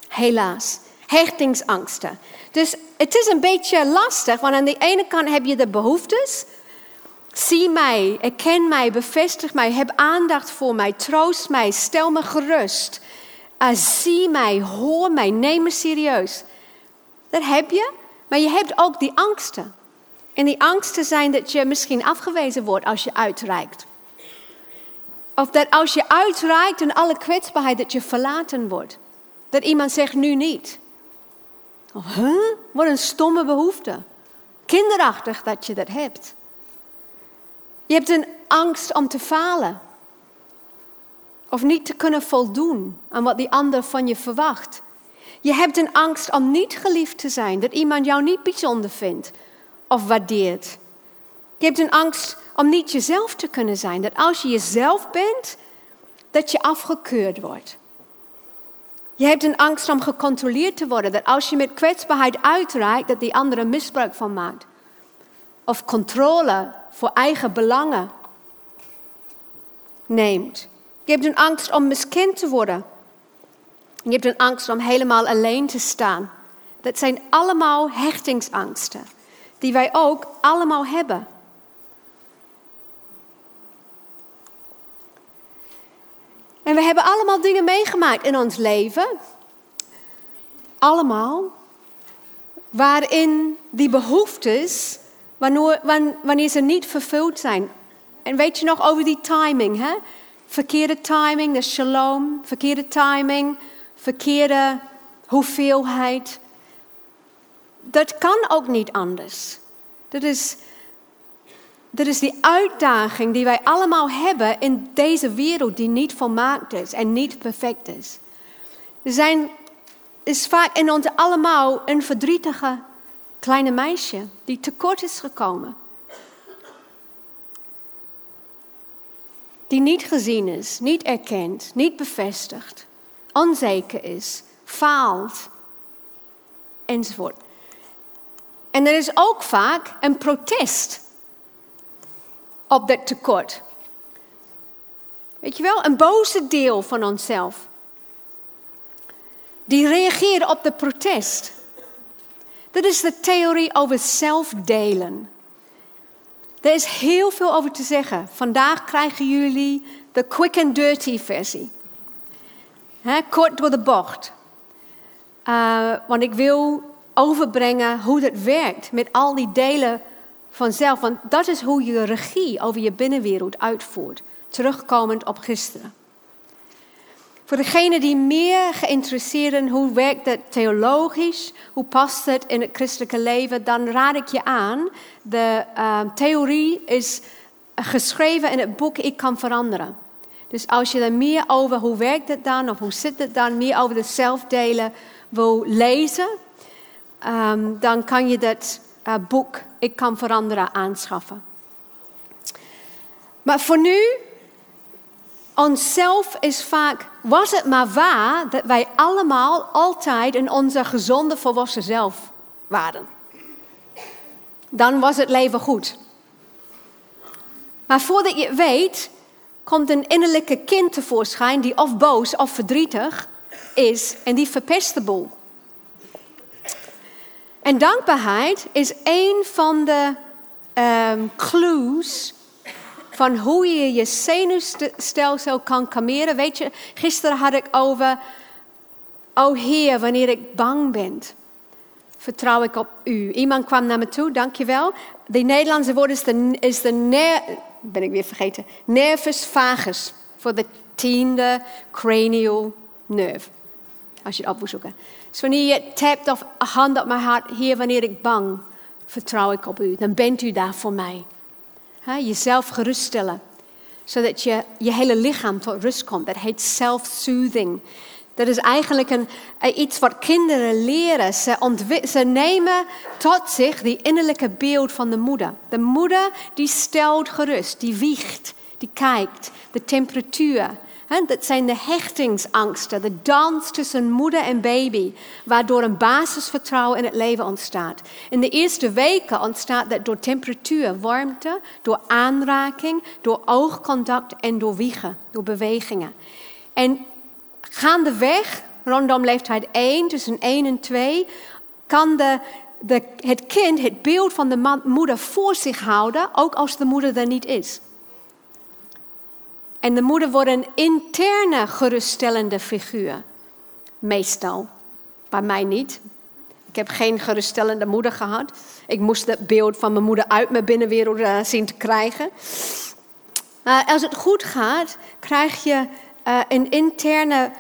Helaas. Hechtingsangsten. Dus het is een beetje lastig, want aan de ene kant heb je de behoeftes. Zie mij, erken mij, bevestig mij, heb aandacht voor mij, troost mij, stel me gerust. Uh, zie mij, hoor mij, neem me serieus. Dat heb je, maar je hebt ook die angsten. En die angsten zijn dat je misschien afgewezen wordt als je uitreikt. Of dat als je uitreikt in alle kwetsbaarheid, dat je verlaten wordt. Dat iemand zegt nu niet. Of, huh? Wat een stomme behoefte. Kinderachtig dat je dat hebt. Je hebt een angst om te falen. Of niet te kunnen voldoen aan wat die ander van je verwacht. Je hebt een angst om niet geliefd te zijn, dat iemand jou niet bijzonder vindt of waardeert. Je hebt een angst om niet jezelf te kunnen zijn, dat als je jezelf bent, dat je afgekeurd wordt. Je hebt een angst om gecontroleerd te worden, dat als je met kwetsbaarheid uitreikt, dat die andere misbruik van maakt. Of controle voor eigen belangen neemt. Je hebt een angst om miskend te worden. Je hebt een angst om helemaal alleen te staan. Dat zijn allemaal hechtingsangsten, die wij ook allemaal hebben. En we hebben allemaal dingen meegemaakt in ons leven. Allemaal. Waarin die behoeftes, wanneer, ze niet vervuld zijn. En weet je nog over die timing, hè? Verkeerde timing, de shalom, verkeerde timing, verkeerde hoeveelheid. Dat kan ook niet anders. Dat is, dat is die uitdaging die wij allemaal hebben in deze wereld die niet volmaakt is en niet perfect is. Er zijn, is vaak in ons allemaal een verdrietige kleine meisje die tekort is gekomen. Die niet gezien is, niet erkend, niet bevestigd onzeker is, faalt, enzovoort. En er is ook vaak een protest op dat tekort. Weet je wel, een boze deel van onszelf. Die reageert op de protest. Dat is de theorie over zelfdelen. Er is heel veel over te zeggen. Vandaag krijgen jullie de quick and dirty versie. kort door de bocht. Uh, want ik wil overbrengen hoe dat werkt met al die delen vanzelf. Want dat is hoe je regie over je binnenwereld uitvoert. Terugkomend op gisteren. Voor degenen die meer geïnteresseerd zijn hoe werkt het theologisch, hoe past het in het christelijke leven, dan raad ik je aan. De uh, theorie is geschreven in het boek Ik kan veranderen. Dus als je er meer over hoe werkt het dan of hoe zit het dan, meer over de zelfdelen wil lezen, um, dan kan je dat uh, boek Ik kan veranderen aanschaffen. Maar voor nu onszelf is vaak, was het maar waar dat wij allemaal altijd in onze gezonde volwassen zelf waren. Dan was het leven goed. Maar voordat je het weet, komt een innerlijke kind tevoorschijn die of boos of verdrietig is en die verpest de boel. En dankbaarheid is een van de um, clues van hoe je je zenuwstelsel kan kalmeren. Weet je, gisteren had ik over, oh Heer, wanneer ik bang ben, vertrouw ik op U. Iemand kwam naar me toe, dankjewel. De Nederlandse woord is de, is de ner, ben ik weer vergeten, nervus vagus, voor de tiende cranial nerve. Als je het op moet zoeken. Dus wanneer je tapt of hand op mijn hart, Heer, wanneer ik bang, vertrouw ik op U. Dan bent U daar voor mij. jezelf geruststellen. Zodat je, je hele lichaam tot rust komt. Dat heet self-soothing. Dat is eigenlijk een, eh, iets wat kinderen leren. Ze, ze nemen tot zich die innerlijke beeld van de moeder. De moeder die stelt gerust, die wiegt, die kijkt, de temperatuur. Dat zijn de hechtingsangsten, de dans tussen moeder en baby, waardoor een basisvertrouwen in het leven ontstaat. In de eerste weken ontstaat dat door temperatuur, warmte, door aanraking, door oogcontact en door wiegen, door bewegingen. En gaandeweg, rondom leeftijd 1, tussen 1 en 2, kan de, het kind het beeld van de moeder voor zich houden, ook als de moeder er niet is. En de moeder wordt een interne geruststellende figuur. Meestal. Bij mij niet. Ik heb geen geruststellende moeder gehad. Ik moest het beeld van mijn moeder uit mijn binnenwereld uh, zien te krijgen. Uh, als het goed gaat, krijg je uh, een interne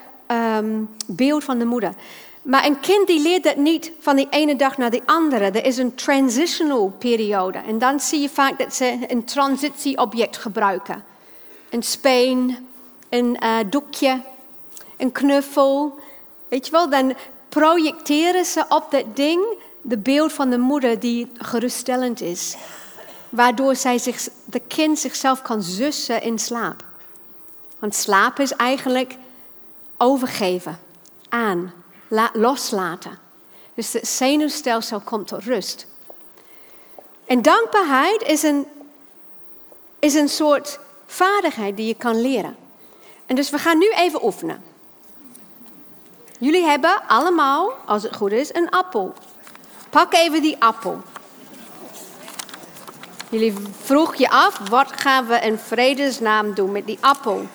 um, beeld van de moeder. Maar een kind die leert dat niet van de ene dag naar de andere. Er is een transitional periode. En dan zie je vaak dat ze een transitieobject gebruiken een speen, een uh, doekje, een knuffel. Weet je wel, dan projecteren ze op dat ding de beeld van de moeder die geruststellend is. Waardoor zij zich, de kind zichzelf kan zussen in slaap. Want slaap is eigenlijk overgeven, aan, loslaten. Dus het zenuwstelsel komt tot rust. En dankbaarheid is een, is een soort vaardigheid die je kan leren. En dus we gaan nu even oefenen. Jullie hebben allemaal, als het goed is, een appel. Pak even die appel. Jullie vroeg je af, wat gaan we in vredesnaam doen met die appel?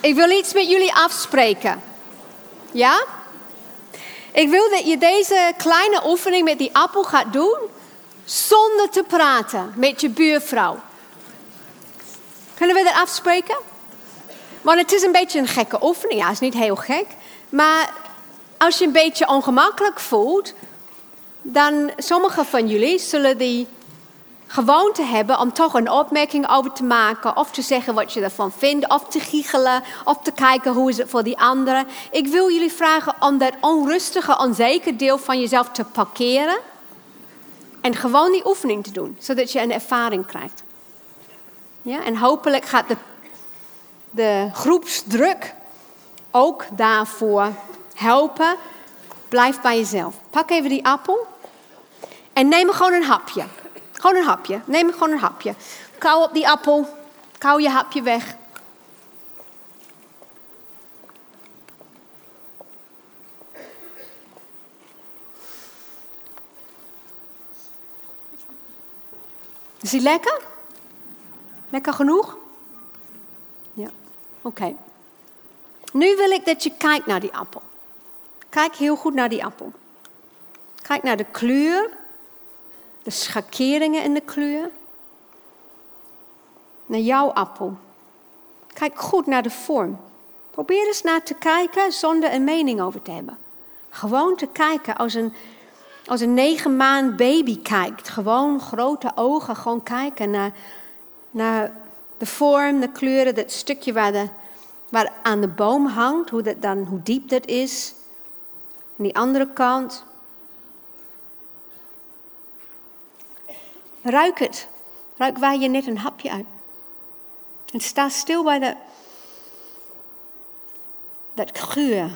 Ik wil iets met jullie afspreken. Ja? Ik wil dat je deze kleine oefening met die appel gaat doen zonder te praten met je buurvrouw. Kunnen we dat afspreken? Want het is een beetje een gekke oefening. Ja, het is niet heel gek. Maar als je een beetje ongemakkelijk voelt, dan sommige van jullie zullen die gewoonte hebben om toch een opmerking over te maken, of te zeggen wat je ervan vindt, of te giechelen, of te kijken hoe is het voor die anderen. Ik wil jullie vragen om dat onrustige, onzeker deel van jezelf te parkeren en gewoon die oefening te doen, zodat je een ervaring krijgt. Ja, en hopelijk gaat de de groepsdruk ook daarvoor helpen. Blijf bij jezelf. Pak even die appel en neem gewoon een hapje. Gewoon een hapje. Neem gewoon een hapje. Kauw op die appel. Kauw je hapje weg. Is die lekker? Lekker genoeg? Ja, oké. Nu wil ik dat je kijkt naar die appel. Kijk heel goed naar die appel. Kijk naar de kleur, de schakeringen in de kleur. Naar jouw appel. Kijk goed naar de vorm. Probeer eens naar te kijken zonder een mening over te hebben. Gewoon te kijken als een, als een negen maand baby kijkt. Gewoon grote ogen, gewoon kijken naar, naar de vorm, de kleuren, dat stukje waar, de, waar aan de boom hangt, hoe, dat dan, hoe diep dat is. Die andere kant. Ruik het. Ruik waar je net een hapje uit. En sta stil bij de, dat geur.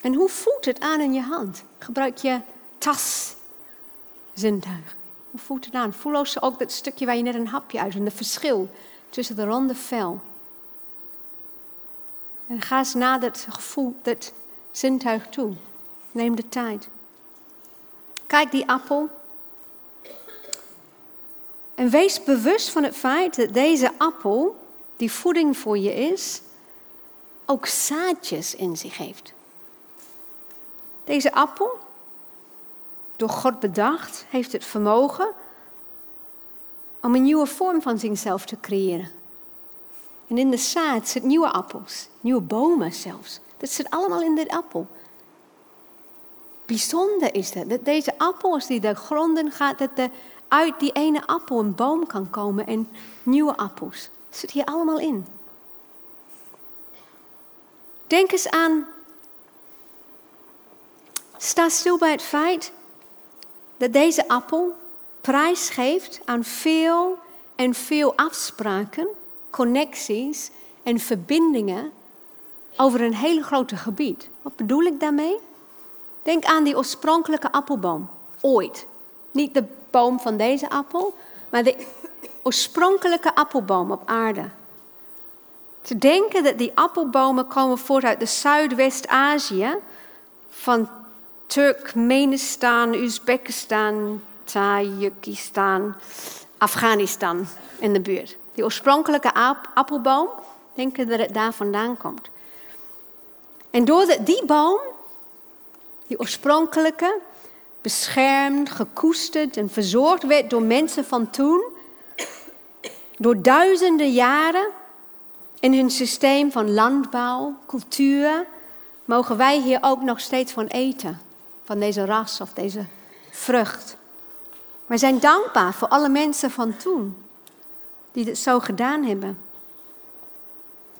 En hoe voelt het aan in je hand? Gebruik je tas zintuig. Hoe voelt het aan? Voel ook dat stukje waar je net een hapje uit en het verschil tussen de ronde vel. En ga eens naar dat gevoel, dat zintuig toe. Neem de tijd. Kijk die appel. En wees bewust van het feit dat deze appel, die voeding voor je is, ook zaadjes in zich heeft. Deze appel, door God bedacht, heeft het vermogen om een nieuwe vorm van zichzelf te creëren. En in de zaad zitten nieuwe appels, nieuwe bomen zelfs. Dat zit allemaal in dit appel. Bijzonder is het dat deze appel, als die de gronden gaat, dat er uit die ene appel een boom kan komen en nieuwe appels. Dat zit hier allemaal in. Denk eens aan. Sta stil bij het feit dat deze appel prijs geeft aan veel en veel afspraken, connecties en verbindingen over een hele grote gebied. Wat bedoel ik daarmee? Denk aan die oorspronkelijke appelboom, ooit. Niet de boom van deze appel, maar de oorspronkelijke appelboom op aarde. Te denken dat die appelbomen komen voort uit de Zuidwest-Azië, van Turkmenistan, Uzbekistan, Tajikistan, Afghanistan in de buurt. Die oorspronkelijke appelboom, denken dat het daar vandaan komt. En doordat die boom, die oorspronkelijke, beschermd, gekoesterd en verzorgd werd door mensen van toen, door duizenden jaren in hun systeem van landbouw, cultuur, mogen wij hier ook nog steeds van eten. Van deze ras of deze vrucht. We zijn dankbaar voor alle mensen van toen die het zo gedaan hebben.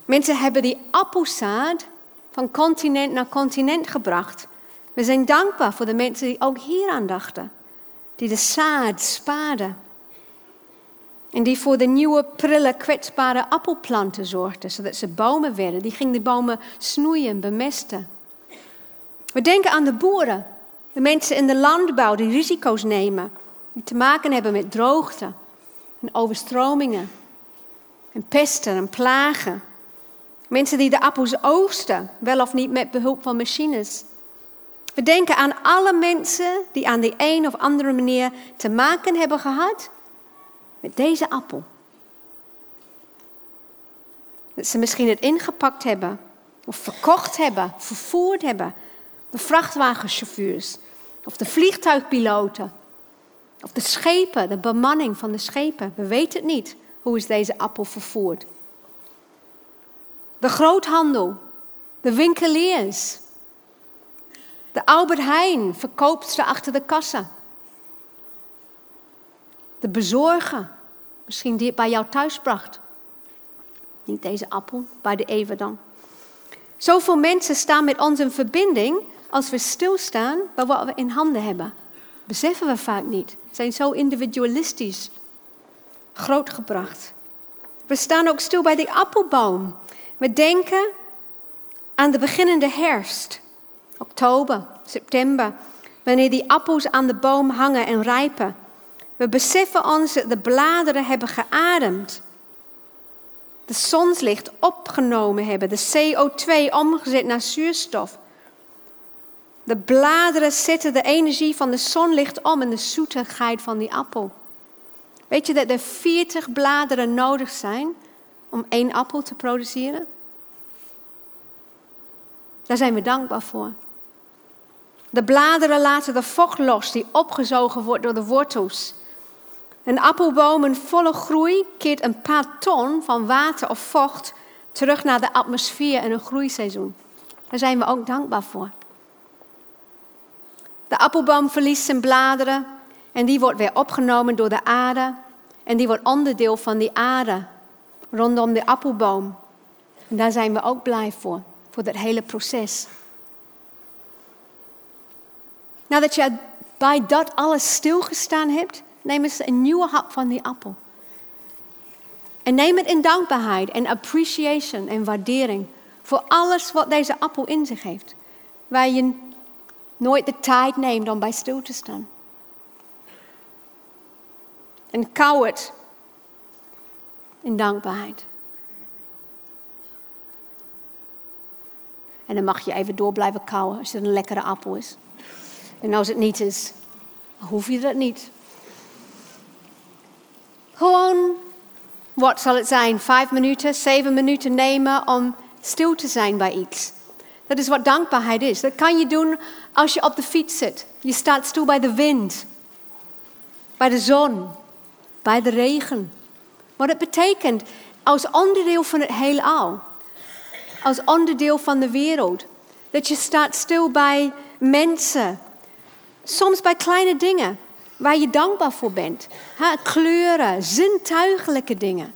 Mensen hebben die appelzaad van continent naar continent gebracht. We zijn dankbaar voor de mensen die ook hier aan dachten. Die de zaad spaarden. En die voor de nieuwe, prille, kwetsbare appelplanten zorgden, zodat ze bomen werden. Die gingen de bomen snoeien, bemesten. We denken aan de boeren, de mensen in de landbouw die risico's nemen die te maken hebben met droogte en overstromingen en pesten en plagen. Mensen die de appels oogsten, wel of niet met behulp van machines. We denken aan alle mensen die aan de een of andere manier te maken hebben gehad met deze appel. Dat ze misschien het ingepakt hebben, of verkocht hebben, vervoerd hebben. De vrachtwagenchauffeurs, of de vliegtuigpiloten, of de schepen, de bemanning van de schepen. We weten het niet. Hoe is deze appel vervoerd? De groothandel, de winkeliers. De Albert Heijn, verkoopt achter de kassa. De bezorger, misschien die het bij jou thuis bracht. Niet deze appel, bij de Eva dan. Zoveel mensen staan met ons in verbinding als we stilstaan bij wat we in handen hebben beseffen we vaak niet. Zijn zo individualistisch grootgebracht. We staan ook stil bij die appelboom. We denken aan de beginnende herfst, oktober, september, wanneer die appels aan de boom hangen en rijpen. We beseffen ons dat de bladeren hebben geademd, de zonslicht opgenomen hebben, de CO2 omgezet naar zuurstof. De bladeren zetten de energie van de zonlicht om en de zoetigheid van die appel. Weet je dat er 40 bladeren nodig zijn om één appel te produceren? Daar zijn we dankbaar voor. De bladeren laten de vocht los die opgezogen wordt door de wortels. Een appelboom in volle groei keert een paar ton van water of vocht terug naar de atmosfeer in een groeiseizoen. Daar zijn we ook dankbaar voor. De appelboom verliest zijn bladeren en die wordt weer opgenomen door de aarde. En die wordt onderdeel van die aarde rondom de appelboom. Daar zijn we ook blij voor, voor dat hele proces. Nadat je bij dat alles stilgestaan hebt, neem eens een nieuwe hap van die appel. En neem het in dankbaarheid en appreciation en waardering voor alles wat deze appel in zich heeft. Waar je nooit de tijd neemt om bij stil te staan. En kauw het in dankbaarheid. En dan mag je even door blijven kauwen als het een lekkere appel is. En als het niet is, hoef je dat niet. Gewoon, wat zal het zijn? Vijf minuten, zeven minuten nemen om stil te zijn bij iets. Dat is wat dankbaarheid is. Dat kan je doen als je op de fiets zit. Je staat stil bij de wind, bij de zon, bij de regen. Wat het betekent als onderdeel van het heelal, als onderdeel van de wereld. Dat je staat stil bij mensen, soms bij kleine dingen waar je dankbaar voor bent. Ha, kleuren, zintuigelijke dingen.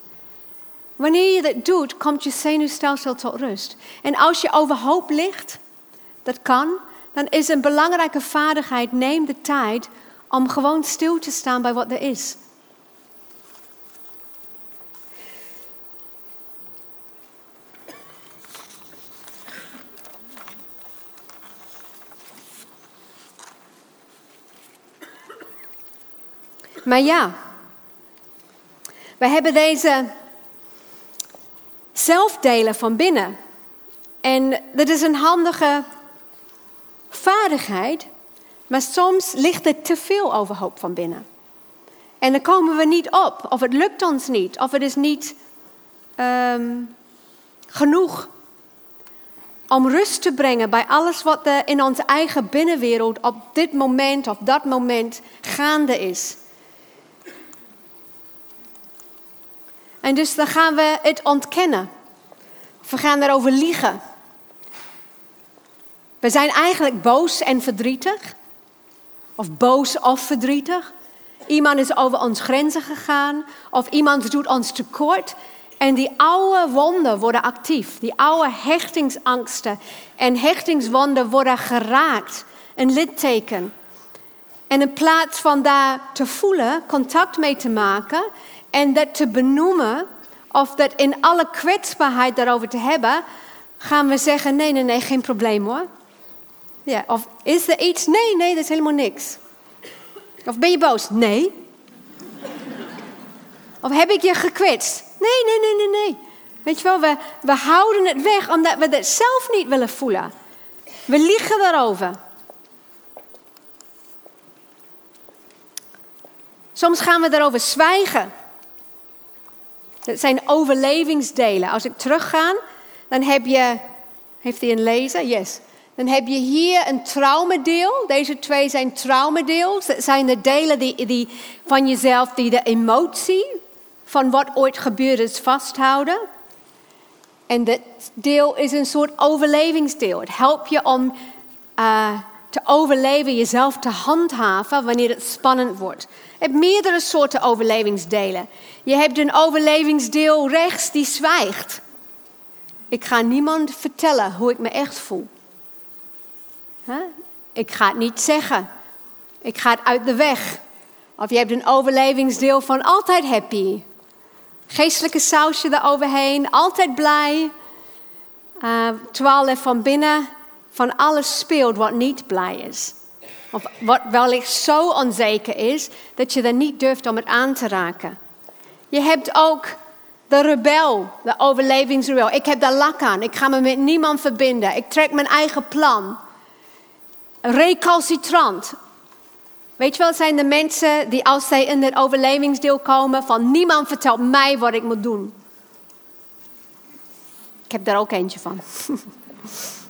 Wanneer je dat doet, komt je zenuwstelsel tot rust. En als je overhoop ligt, dat kan, dan is een belangrijke vaardigheid, neem de tijd om gewoon stil te staan bij wat er is. Maar ja, we hebben deze zelfdelen van binnen. En dat is een handige vaardigheid, maar soms ligt er te veel overhoop van binnen. En dan komen we niet op, of het lukt ons niet, of het is niet um, genoeg om rust te brengen bij alles wat er in onze eigen binnenwereld op dit moment of dat moment gaande is. En dus dan gaan we het ontkennen. We gaan erover liegen. We zijn eigenlijk boos en verdrietig. Of boos of verdrietig. Iemand is over ons grenzen gegaan. Of iemand doet ons tekort. En die oude wonden worden actief. Die oude hechtingsangsten en hechtingswonden worden geraakt. Een litteken. En in plaats van daar te voelen, contact mee te maken en dat te benoemen, of dat in alle kwetsbaarheid daarover te hebben, gaan we zeggen: nee, nee, nee, geen probleem hoor. Ja, of is er iets? Nee, nee, dat is helemaal niks. Of ben je boos? Nee. Of heb ik je gekwetst? Nee, nee, nee, nee, nee. Weet je wel, we, we houden het weg omdat we het zelf niet willen voelen. We liegen daarover. Soms gaan we daarover zwijgen. Dat zijn overlevingsdelen. Als ik terugga, dan heb je. Heeft hij een lezer? Yes. Dan heb je hier een traumadeel. Deze twee zijn traumadeels. Dat zijn de delen die, die van jezelf die de emotie van wat ooit gebeurd is vasthouden. En dat deel is een soort overlevingsdeel. Het helpt je om uh, te overleven, jezelf te handhaven wanneer het spannend wordt. Hebt meerdere soorten overlevingsdelen. Je hebt een overlevingsdeel rechts die zwijgt. Ik ga niemand vertellen hoe ik me echt voel. Ik ga het niet zeggen. Ik ga het uit de weg. Of je hebt een overlevingsdeel van altijd happy. Geestelijke sausje eroverheen, altijd blij. Uh, terwijl er van binnen van alles speelt wat niet blij is. Of wat wellicht zo onzeker is dat je er niet durft om het aan te raken. Je hebt ook de rebel, de overlevingsrebel. Ik heb daar lak aan. Ik ga me met niemand verbinden. Ik trek mijn eigen plan. Recalcitrant. Weet je wel, zijn de mensen die als zij in het overlevingsdeel komen van niemand vertelt mij wat ik moet doen. Ik heb daar ook eentje van.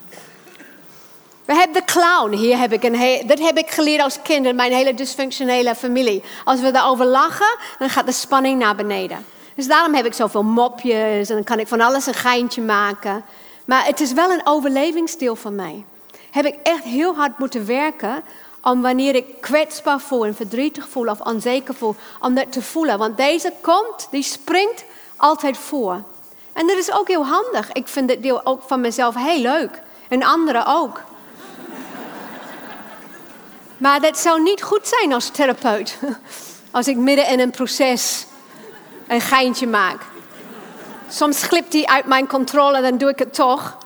We hebben de clown. Hier heb ik een dat heb ik geleerd als kind in mijn hele dysfunctionele familie. Als we daarover lachen, dan gaat de spanning naar beneden. Dus daarom heb ik zoveel mopjes en dan kan ik van alles een geintje maken. Maar het is wel een overlevingsdeel van mij. Heb ik echt heel hard moeten werken om wanneer ik kwetsbaar voel en verdrietig voel of onzeker voel, om dat te voelen. Want deze komt, die springt altijd voor. En dat is ook heel handig. Ik vind dit deel ook van mezelf heel leuk. En anderen ook. Maar dat zou niet goed zijn als therapeut. Als ik midden in een proces een geintje maak. Soms glipt die uit mijn controle, dan doe ik het toch.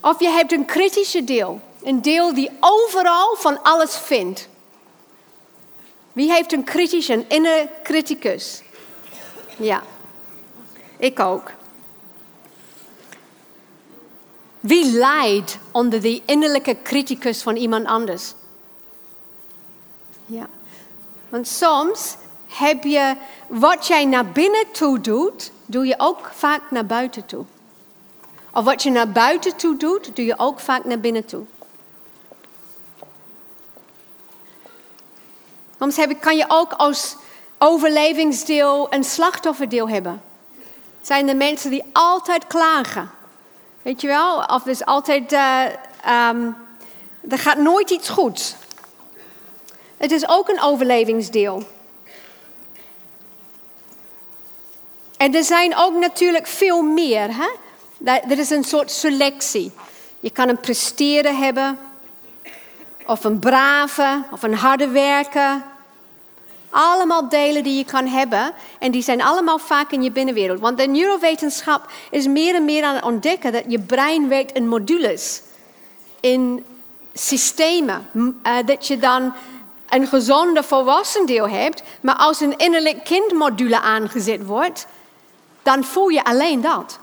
Of je hebt een kritische deel. Een deel die overal van alles vindt. Wie heeft een kritisch, een inner criticus? Ja, ik ook. Wie lijdt onder die innerlijke criticus van iemand anders? Ja. Want soms heb je wat jij naar binnen toe doet, doe je ook vaak naar buiten toe. Of wat je naar buiten toe doet, doe je ook vaak naar binnen toe. Soms kan je ook als overlevingsdeel een slachtofferdeel hebben. Zijn de mensen die altijd klagen. Weet je wel? Of is altijd, uh, um, er gaat nooit iets goed. Het is ook een overlevingsdeel. En er zijn ook natuurlijk veel meer. Hè? Er is een soort selectie. Je kan een presteren hebben, of een brave, of een harde werker. Allemaal delen die je kan hebben. En die zijn allemaal vaak in je binnenwereld. Want de neurowetenschap is meer en meer aan het ontdekken dat je brein werkt in modules. In systemen. Uh, dat je dan een gezonde volwassen deel hebt. Maar als een innerlijk kindmodule aangezet wordt, dan voel je alleen dat.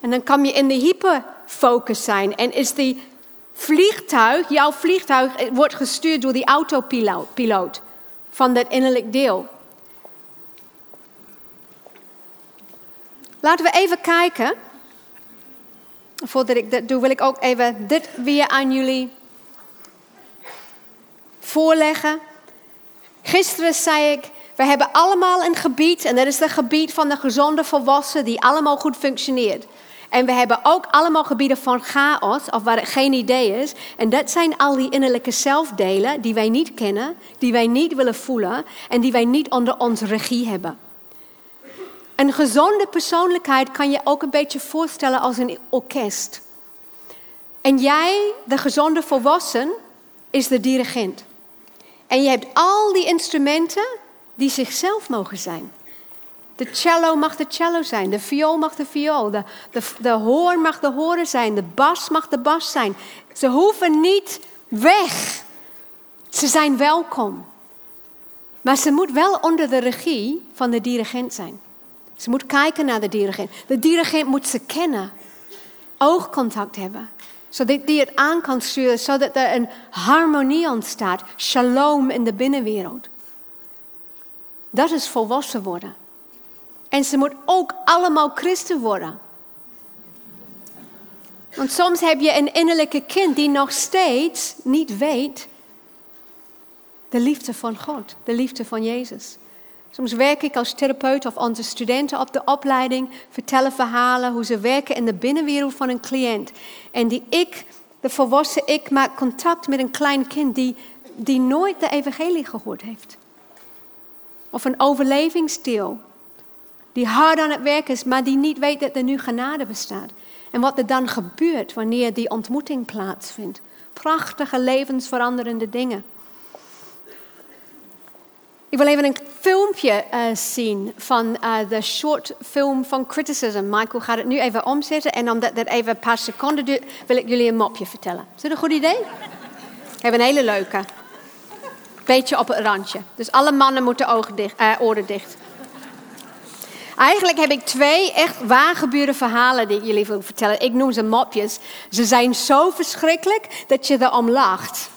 En dan kan je in de hyperfocus zijn. En is die vliegtuig, jouw vliegtuig wordt gestuurd door die autopiloot van dat innerlijk deel. Laten we even kijken. Voordat ik dat doe, wil ik ook even dit weer aan jullie voorleggen. Gisteren zei ik, we hebben allemaal een gebied en dat is het gebied van de gezonde volwassen die allemaal goed functioneert. En we hebben ook allemaal gebieden van chaos, of waar het geen idee is. En dat zijn al die innerlijke zelfdelen die wij niet kennen, die wij niet willen voelen en die wij niet onder onze regie hebben. Een gezonde persoonlijkheid kan je ook een beetje voorstellen als een orkest. En jij, de gezonde volwassen, is de dirigent. En je hebt al die instrumenten die zichzelf mogen zijn. De cello mag de cello zijn, de viool mag de viool, de, de, hoorn mag de horen zijn, de bas mag de bas zijn. Ze hoeven niet weg. Ze zijn welkom. Maar ze moet wel onder de regie van de dirigent zijn. Ze moet kijken naar de dirigent. De dirigent moet ze kennen. Oogcontact hebben. Zodat die het aan kan sturen, zodat er een harmonie ontstaat. Shalom in de binnenwereld. Dat is volwassen worden. En ze moet ook allemaal christen worden. Want soms heb je een innerlijke kind die nog steeds niet weet de liefde van God, de liefde van Jezus. Soms werk ik als therapeut of onze studenten op de opleiding, vertellen verhalen hoe ze werken in de binnenwereld van een cliënt. En die ik, de volwassen ik, maak contact met een klein kind die, die nooit de evangelie gehoord heeft. Of een overlevingsdeel die hard aan het werk is, maar die niet weet dat er nu genade bestaat. En wat er dan gebeurt wanneer die ontmoeting plaatsvindt. Prachtige levensveranderende dingen. Ik wil even een filmpje uh, zien van uh, de short film van Criticism. Michael gaat het nu even omzetten. En omdat dat even een paar seconden duurt, wil ik jullie een mopje vertellen. Is dat een goed idee? Ik heb een hele leuke. Beetje op het randje. Dus alle mannen moeten ogen dicht, uh, oren dicht. Eigenlijk heb ik twee echt waargebeurde verhalen die ik jullie wil vertellen. Ik noem ze mopjes. Ze zijn zo verschrikkelijk dat je erom lacht.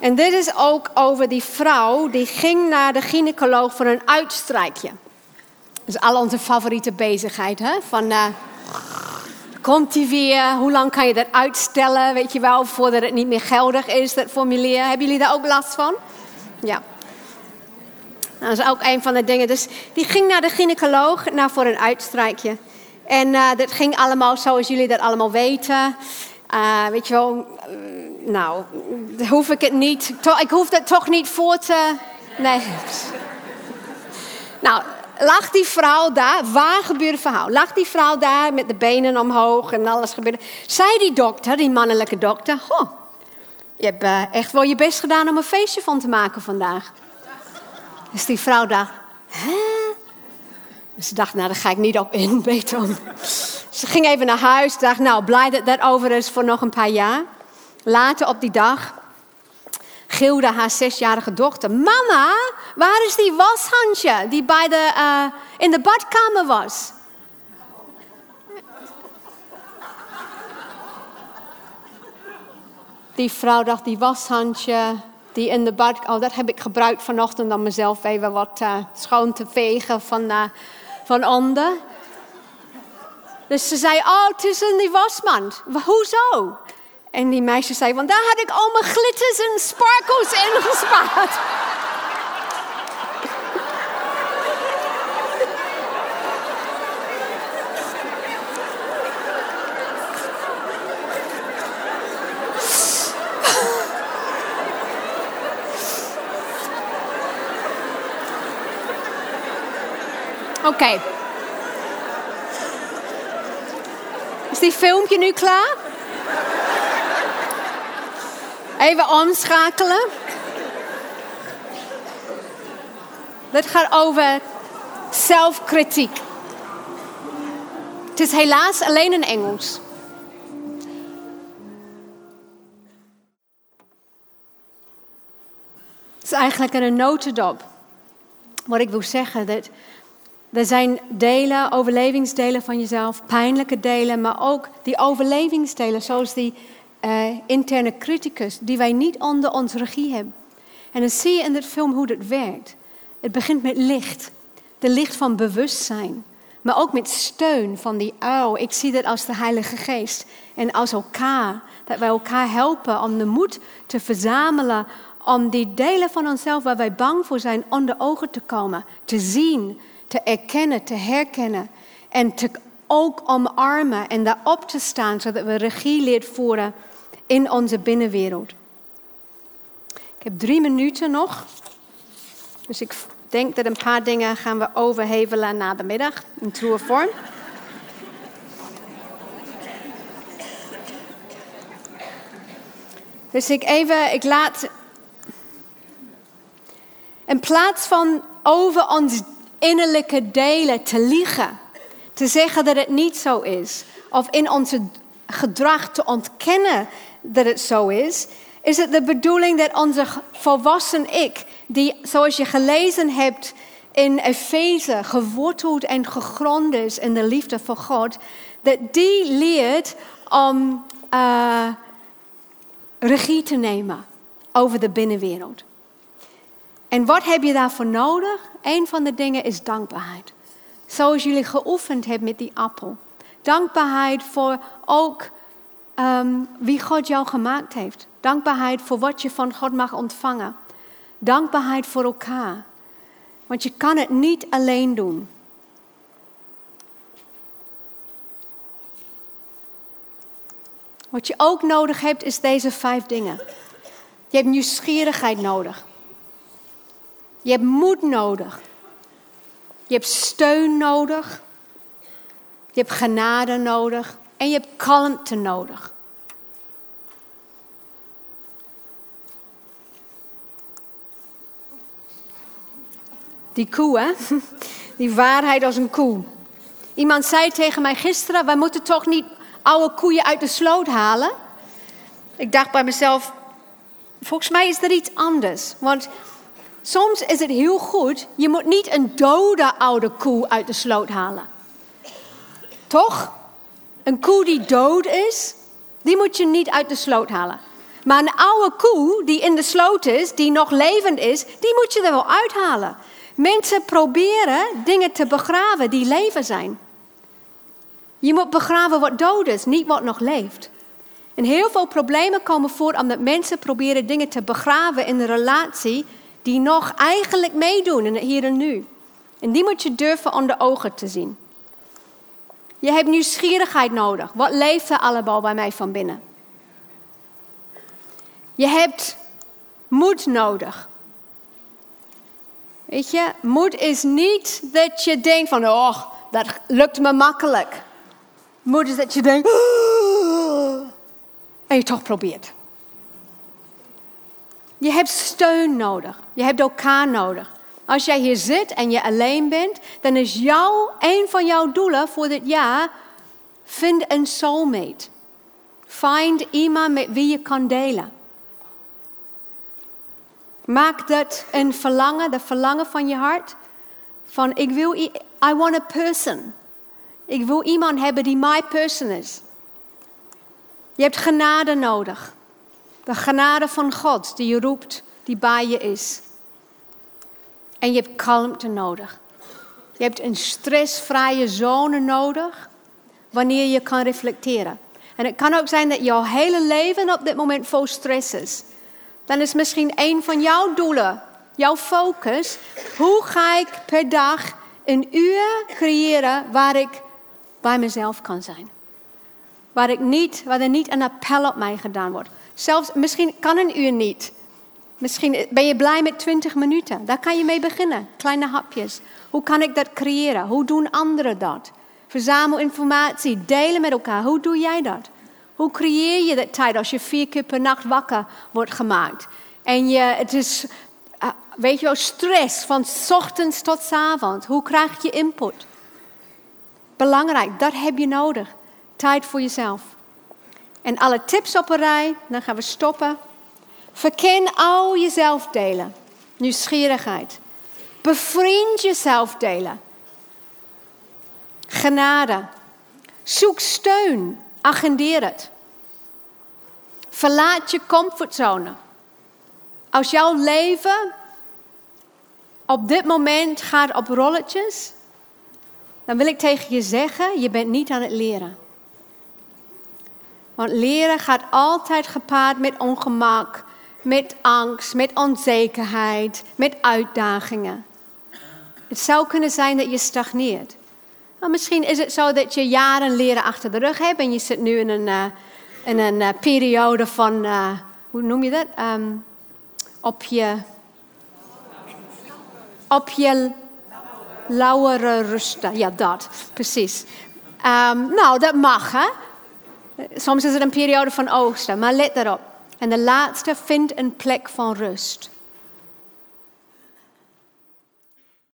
En dit is ook over die vrouw die ging naar de gynaecoloog voor een uitstrijkje. Dat is al onze favoriete bezigheid, hè? Van, uh, komt die weer? Hoe lang kan je dat uitstellen? Weet je wel, voordat het niet meer geldig is, dat formulier. Hebben jullie daar ook last van? Ja. Nou, dat is ook een van de dingen. Dus die ging naar de gynaecoloog naar voor een uitstrijkje. En uh, dat ging allemaal zoals jullie dat allemaal weten. Uh, weet je wel, nou, hoef ik het niet. Ik hoef dat toch niet voor te. Nee. Nou, lag die vrouw daar, waar gebeurde verhaal? Lag die vrouw daar met de benen omhoog en alles gebeurde. Zei die dokter, die mannelijke dokter, oh, je hebt echt wel je best gedaan om een feestje van te maken vandaag. Dus die vrouw dacht, hè? Ze dacht, nou, daar ga ik niet op in, beter om. Ze ging even naar huis, dacht, nou, blij dat dat over is voor nog een paar jaar. Later op die dag gilde haar zesjarige dochter: Mama, waar is die washandje die bij de, uh, in de badkamer was? Die vrouw dacht: die washandje die in de bad. Oh, dat heb ik gebruikt vanochtend om mezelf even wat uh, schoon te vegen van, uh, van onder. Dus ze zei: Oh, het is in die wasmand. Hoezo? En die meisje zei, want daar had ik al mijn glitters en sparkles in gespaard. Okay. Is die filmpje nu klaar? Even omschakelen. Dit gaat over zelfkritiek. Het is helaas alleen in Engels. Het is eigenlijk een notendop. Wat ik wil zeggen, dat er zijn delen, overlevingsdelen van jezelf, pijnlijke delen, maar ook die overlevingsdelen, zoals die uh, interne criticus die wij niet onder onze regie hebben. En dan zie je in dit film hoe dat werkt. Het begint met licht, de licht van bewustzijn, maar ook met steun van die uil. Ik zie dat als de Heilige Geest en als elkaar, dat wij elkaar helpen om de moed te verzamelen om die delen van onszelf waar wij bang voor zijn onder ogen te komen, te zien, te erkennen, te herkennen en te ook omarmen en daarop te staan, zodat we regie leert voeren in onze binnenwereld. Ik heb drie minuten nog. Dus ik denk dat een paar dingen gaan we overhevelen na de middag in true vorm. Dus ik even, ik laat. In plaats van over ons innerlijke delen te liegen, te zeggen dat het niet zo is, of in onze gedrag te ontkennen dat het zo is, is het de bedoeling dat onze volwassen ik, die zoals je gelezen hebt in Efeze, geworteld en gegrond is in de liefde voor God, dat die leert om uh, regie te nemen over de binnenwereld. En wat heb je daarvoor nodig? Een van de dingen is dankbaarheid. Zoals jullie geoefend hebben met die appel. Dankbaarheid voor ook um, wie God jou gemaakt heeft. Dankbaarheid voor wat je van God mag ontvangen. Dankbaarheid voor elkaar. Want je kan het niet alleen doen. Wat je ook nodig hebt, is deze vijf dingen. Je hebt nieuwsgierigheid nodig. Je hebt moed nodig. Je hebt steun nodig. Je hebt genade nodig. En je hebt kalmte nodig. Die koe, hè? Die waarheid als een koe. Iemand zei tegen mij gisteren: wij moeten toch niet oude koeien uit de sloot halen? Ik dacht bij mezelf: volgens mij is er iets anders. Want soms is het heel goed, je moet niet een dode oude koe uit de sloot halen. Toch? Een koe die dood is, die moet je niet uit de sloot halen. Maar een oude koe die in de sloot is, die nog levend is, die moet je er wel uithalen. Mensen proberen dingen te begraven die leven zijn. Je moet begraven wat dood is, niet wat nog leeft. En heel veel problemen komen voor omdat mensen proberen dingen te begraven in een relatie die nog eigenlijk meedoen in het hier en nu. En die moet je durven onder ogen te zien. Je hebt nieuwsgierigheid nodig. Wat leeft er allemaal bij mij van binnen? Je hebt moed nodig. Weet je, moed is niet dat je denkt van, oh, dat lukt me makkelijk. Moed is dat je denkt, oh, en je toch probeert. Je hebt steun nodig. Je hebt elkaar nodig. Als jij hier zit en je alleen bent, dan is jouw, een van jouw doelen voor dit jaar, vind een soulmate. Find iemand met wie je kan delen. Maak dat een verlangen, de verlangen van je hart. Van ik wil, I want a person. Ik wil iemand hebben die my person is. Je hebt genade nodig. De genade van God die je roept, die bij je is. En je hebt kalmte nodig. Je hebt een stressvrije zone nodig wanneer je kan reflecteren. En het kan ook zijn dat jouw hele leven op dit moment vol stress is. Dan is misschien een van jouw doelen, jouw focus, hoe ga ik per dag een uur creëren waar ik bij mezelf kan zijn. Waar, ik niet, waar er niet een appel op mij gedaan wordt. Zelfs, misschien kan een uur niet. Misschien ben je blij met 20 minuten. Daar kan je mee beginnen. Kleine hapjes. Hoe kan ik dat creëren? Hoe doen anderen dat? Verzamel informatie, delen met elkaar. Hoe doe jij dat? Hoe creëer je dat tijd als je vier keer per nacht wakker wordt gemaakt? En je, het is, uh, weet je wel, stress van ochtends tot avond. Hoe krijg je input? Belangrijk, dat heb je nodig. Tijd voor jezelf. En alle tips op een rij, dan gaan we stoppen. Verken al jezelf delen. Nieuwsgierigheid. Bevriend jezelf delen. Genade. Zoek steun. Agendeer het. Verlaat je comfortzone. Als jouw leven op dit moment gaat op rolletjes, dan wil ik tegen je zeggen, je bent niet aan het leren. Want leren gaat altijd gepaard met ongemak, met angst, met onzekerheid, met uitdagingen. Het zou kunnen zijn dat je stagneert. Maar misschien is het zo dat je jaren leren achter de rug hebt en je zit nu in een, uh, in een uh, periode van, uh, hoe noem je dat? Um, op je, op je lauwere rusten. Ja, dat, precies. Um, nou, dat mag, hè? Soms is het een periode van oogsten, maar let erop. En de laatste vindt een plek van rust.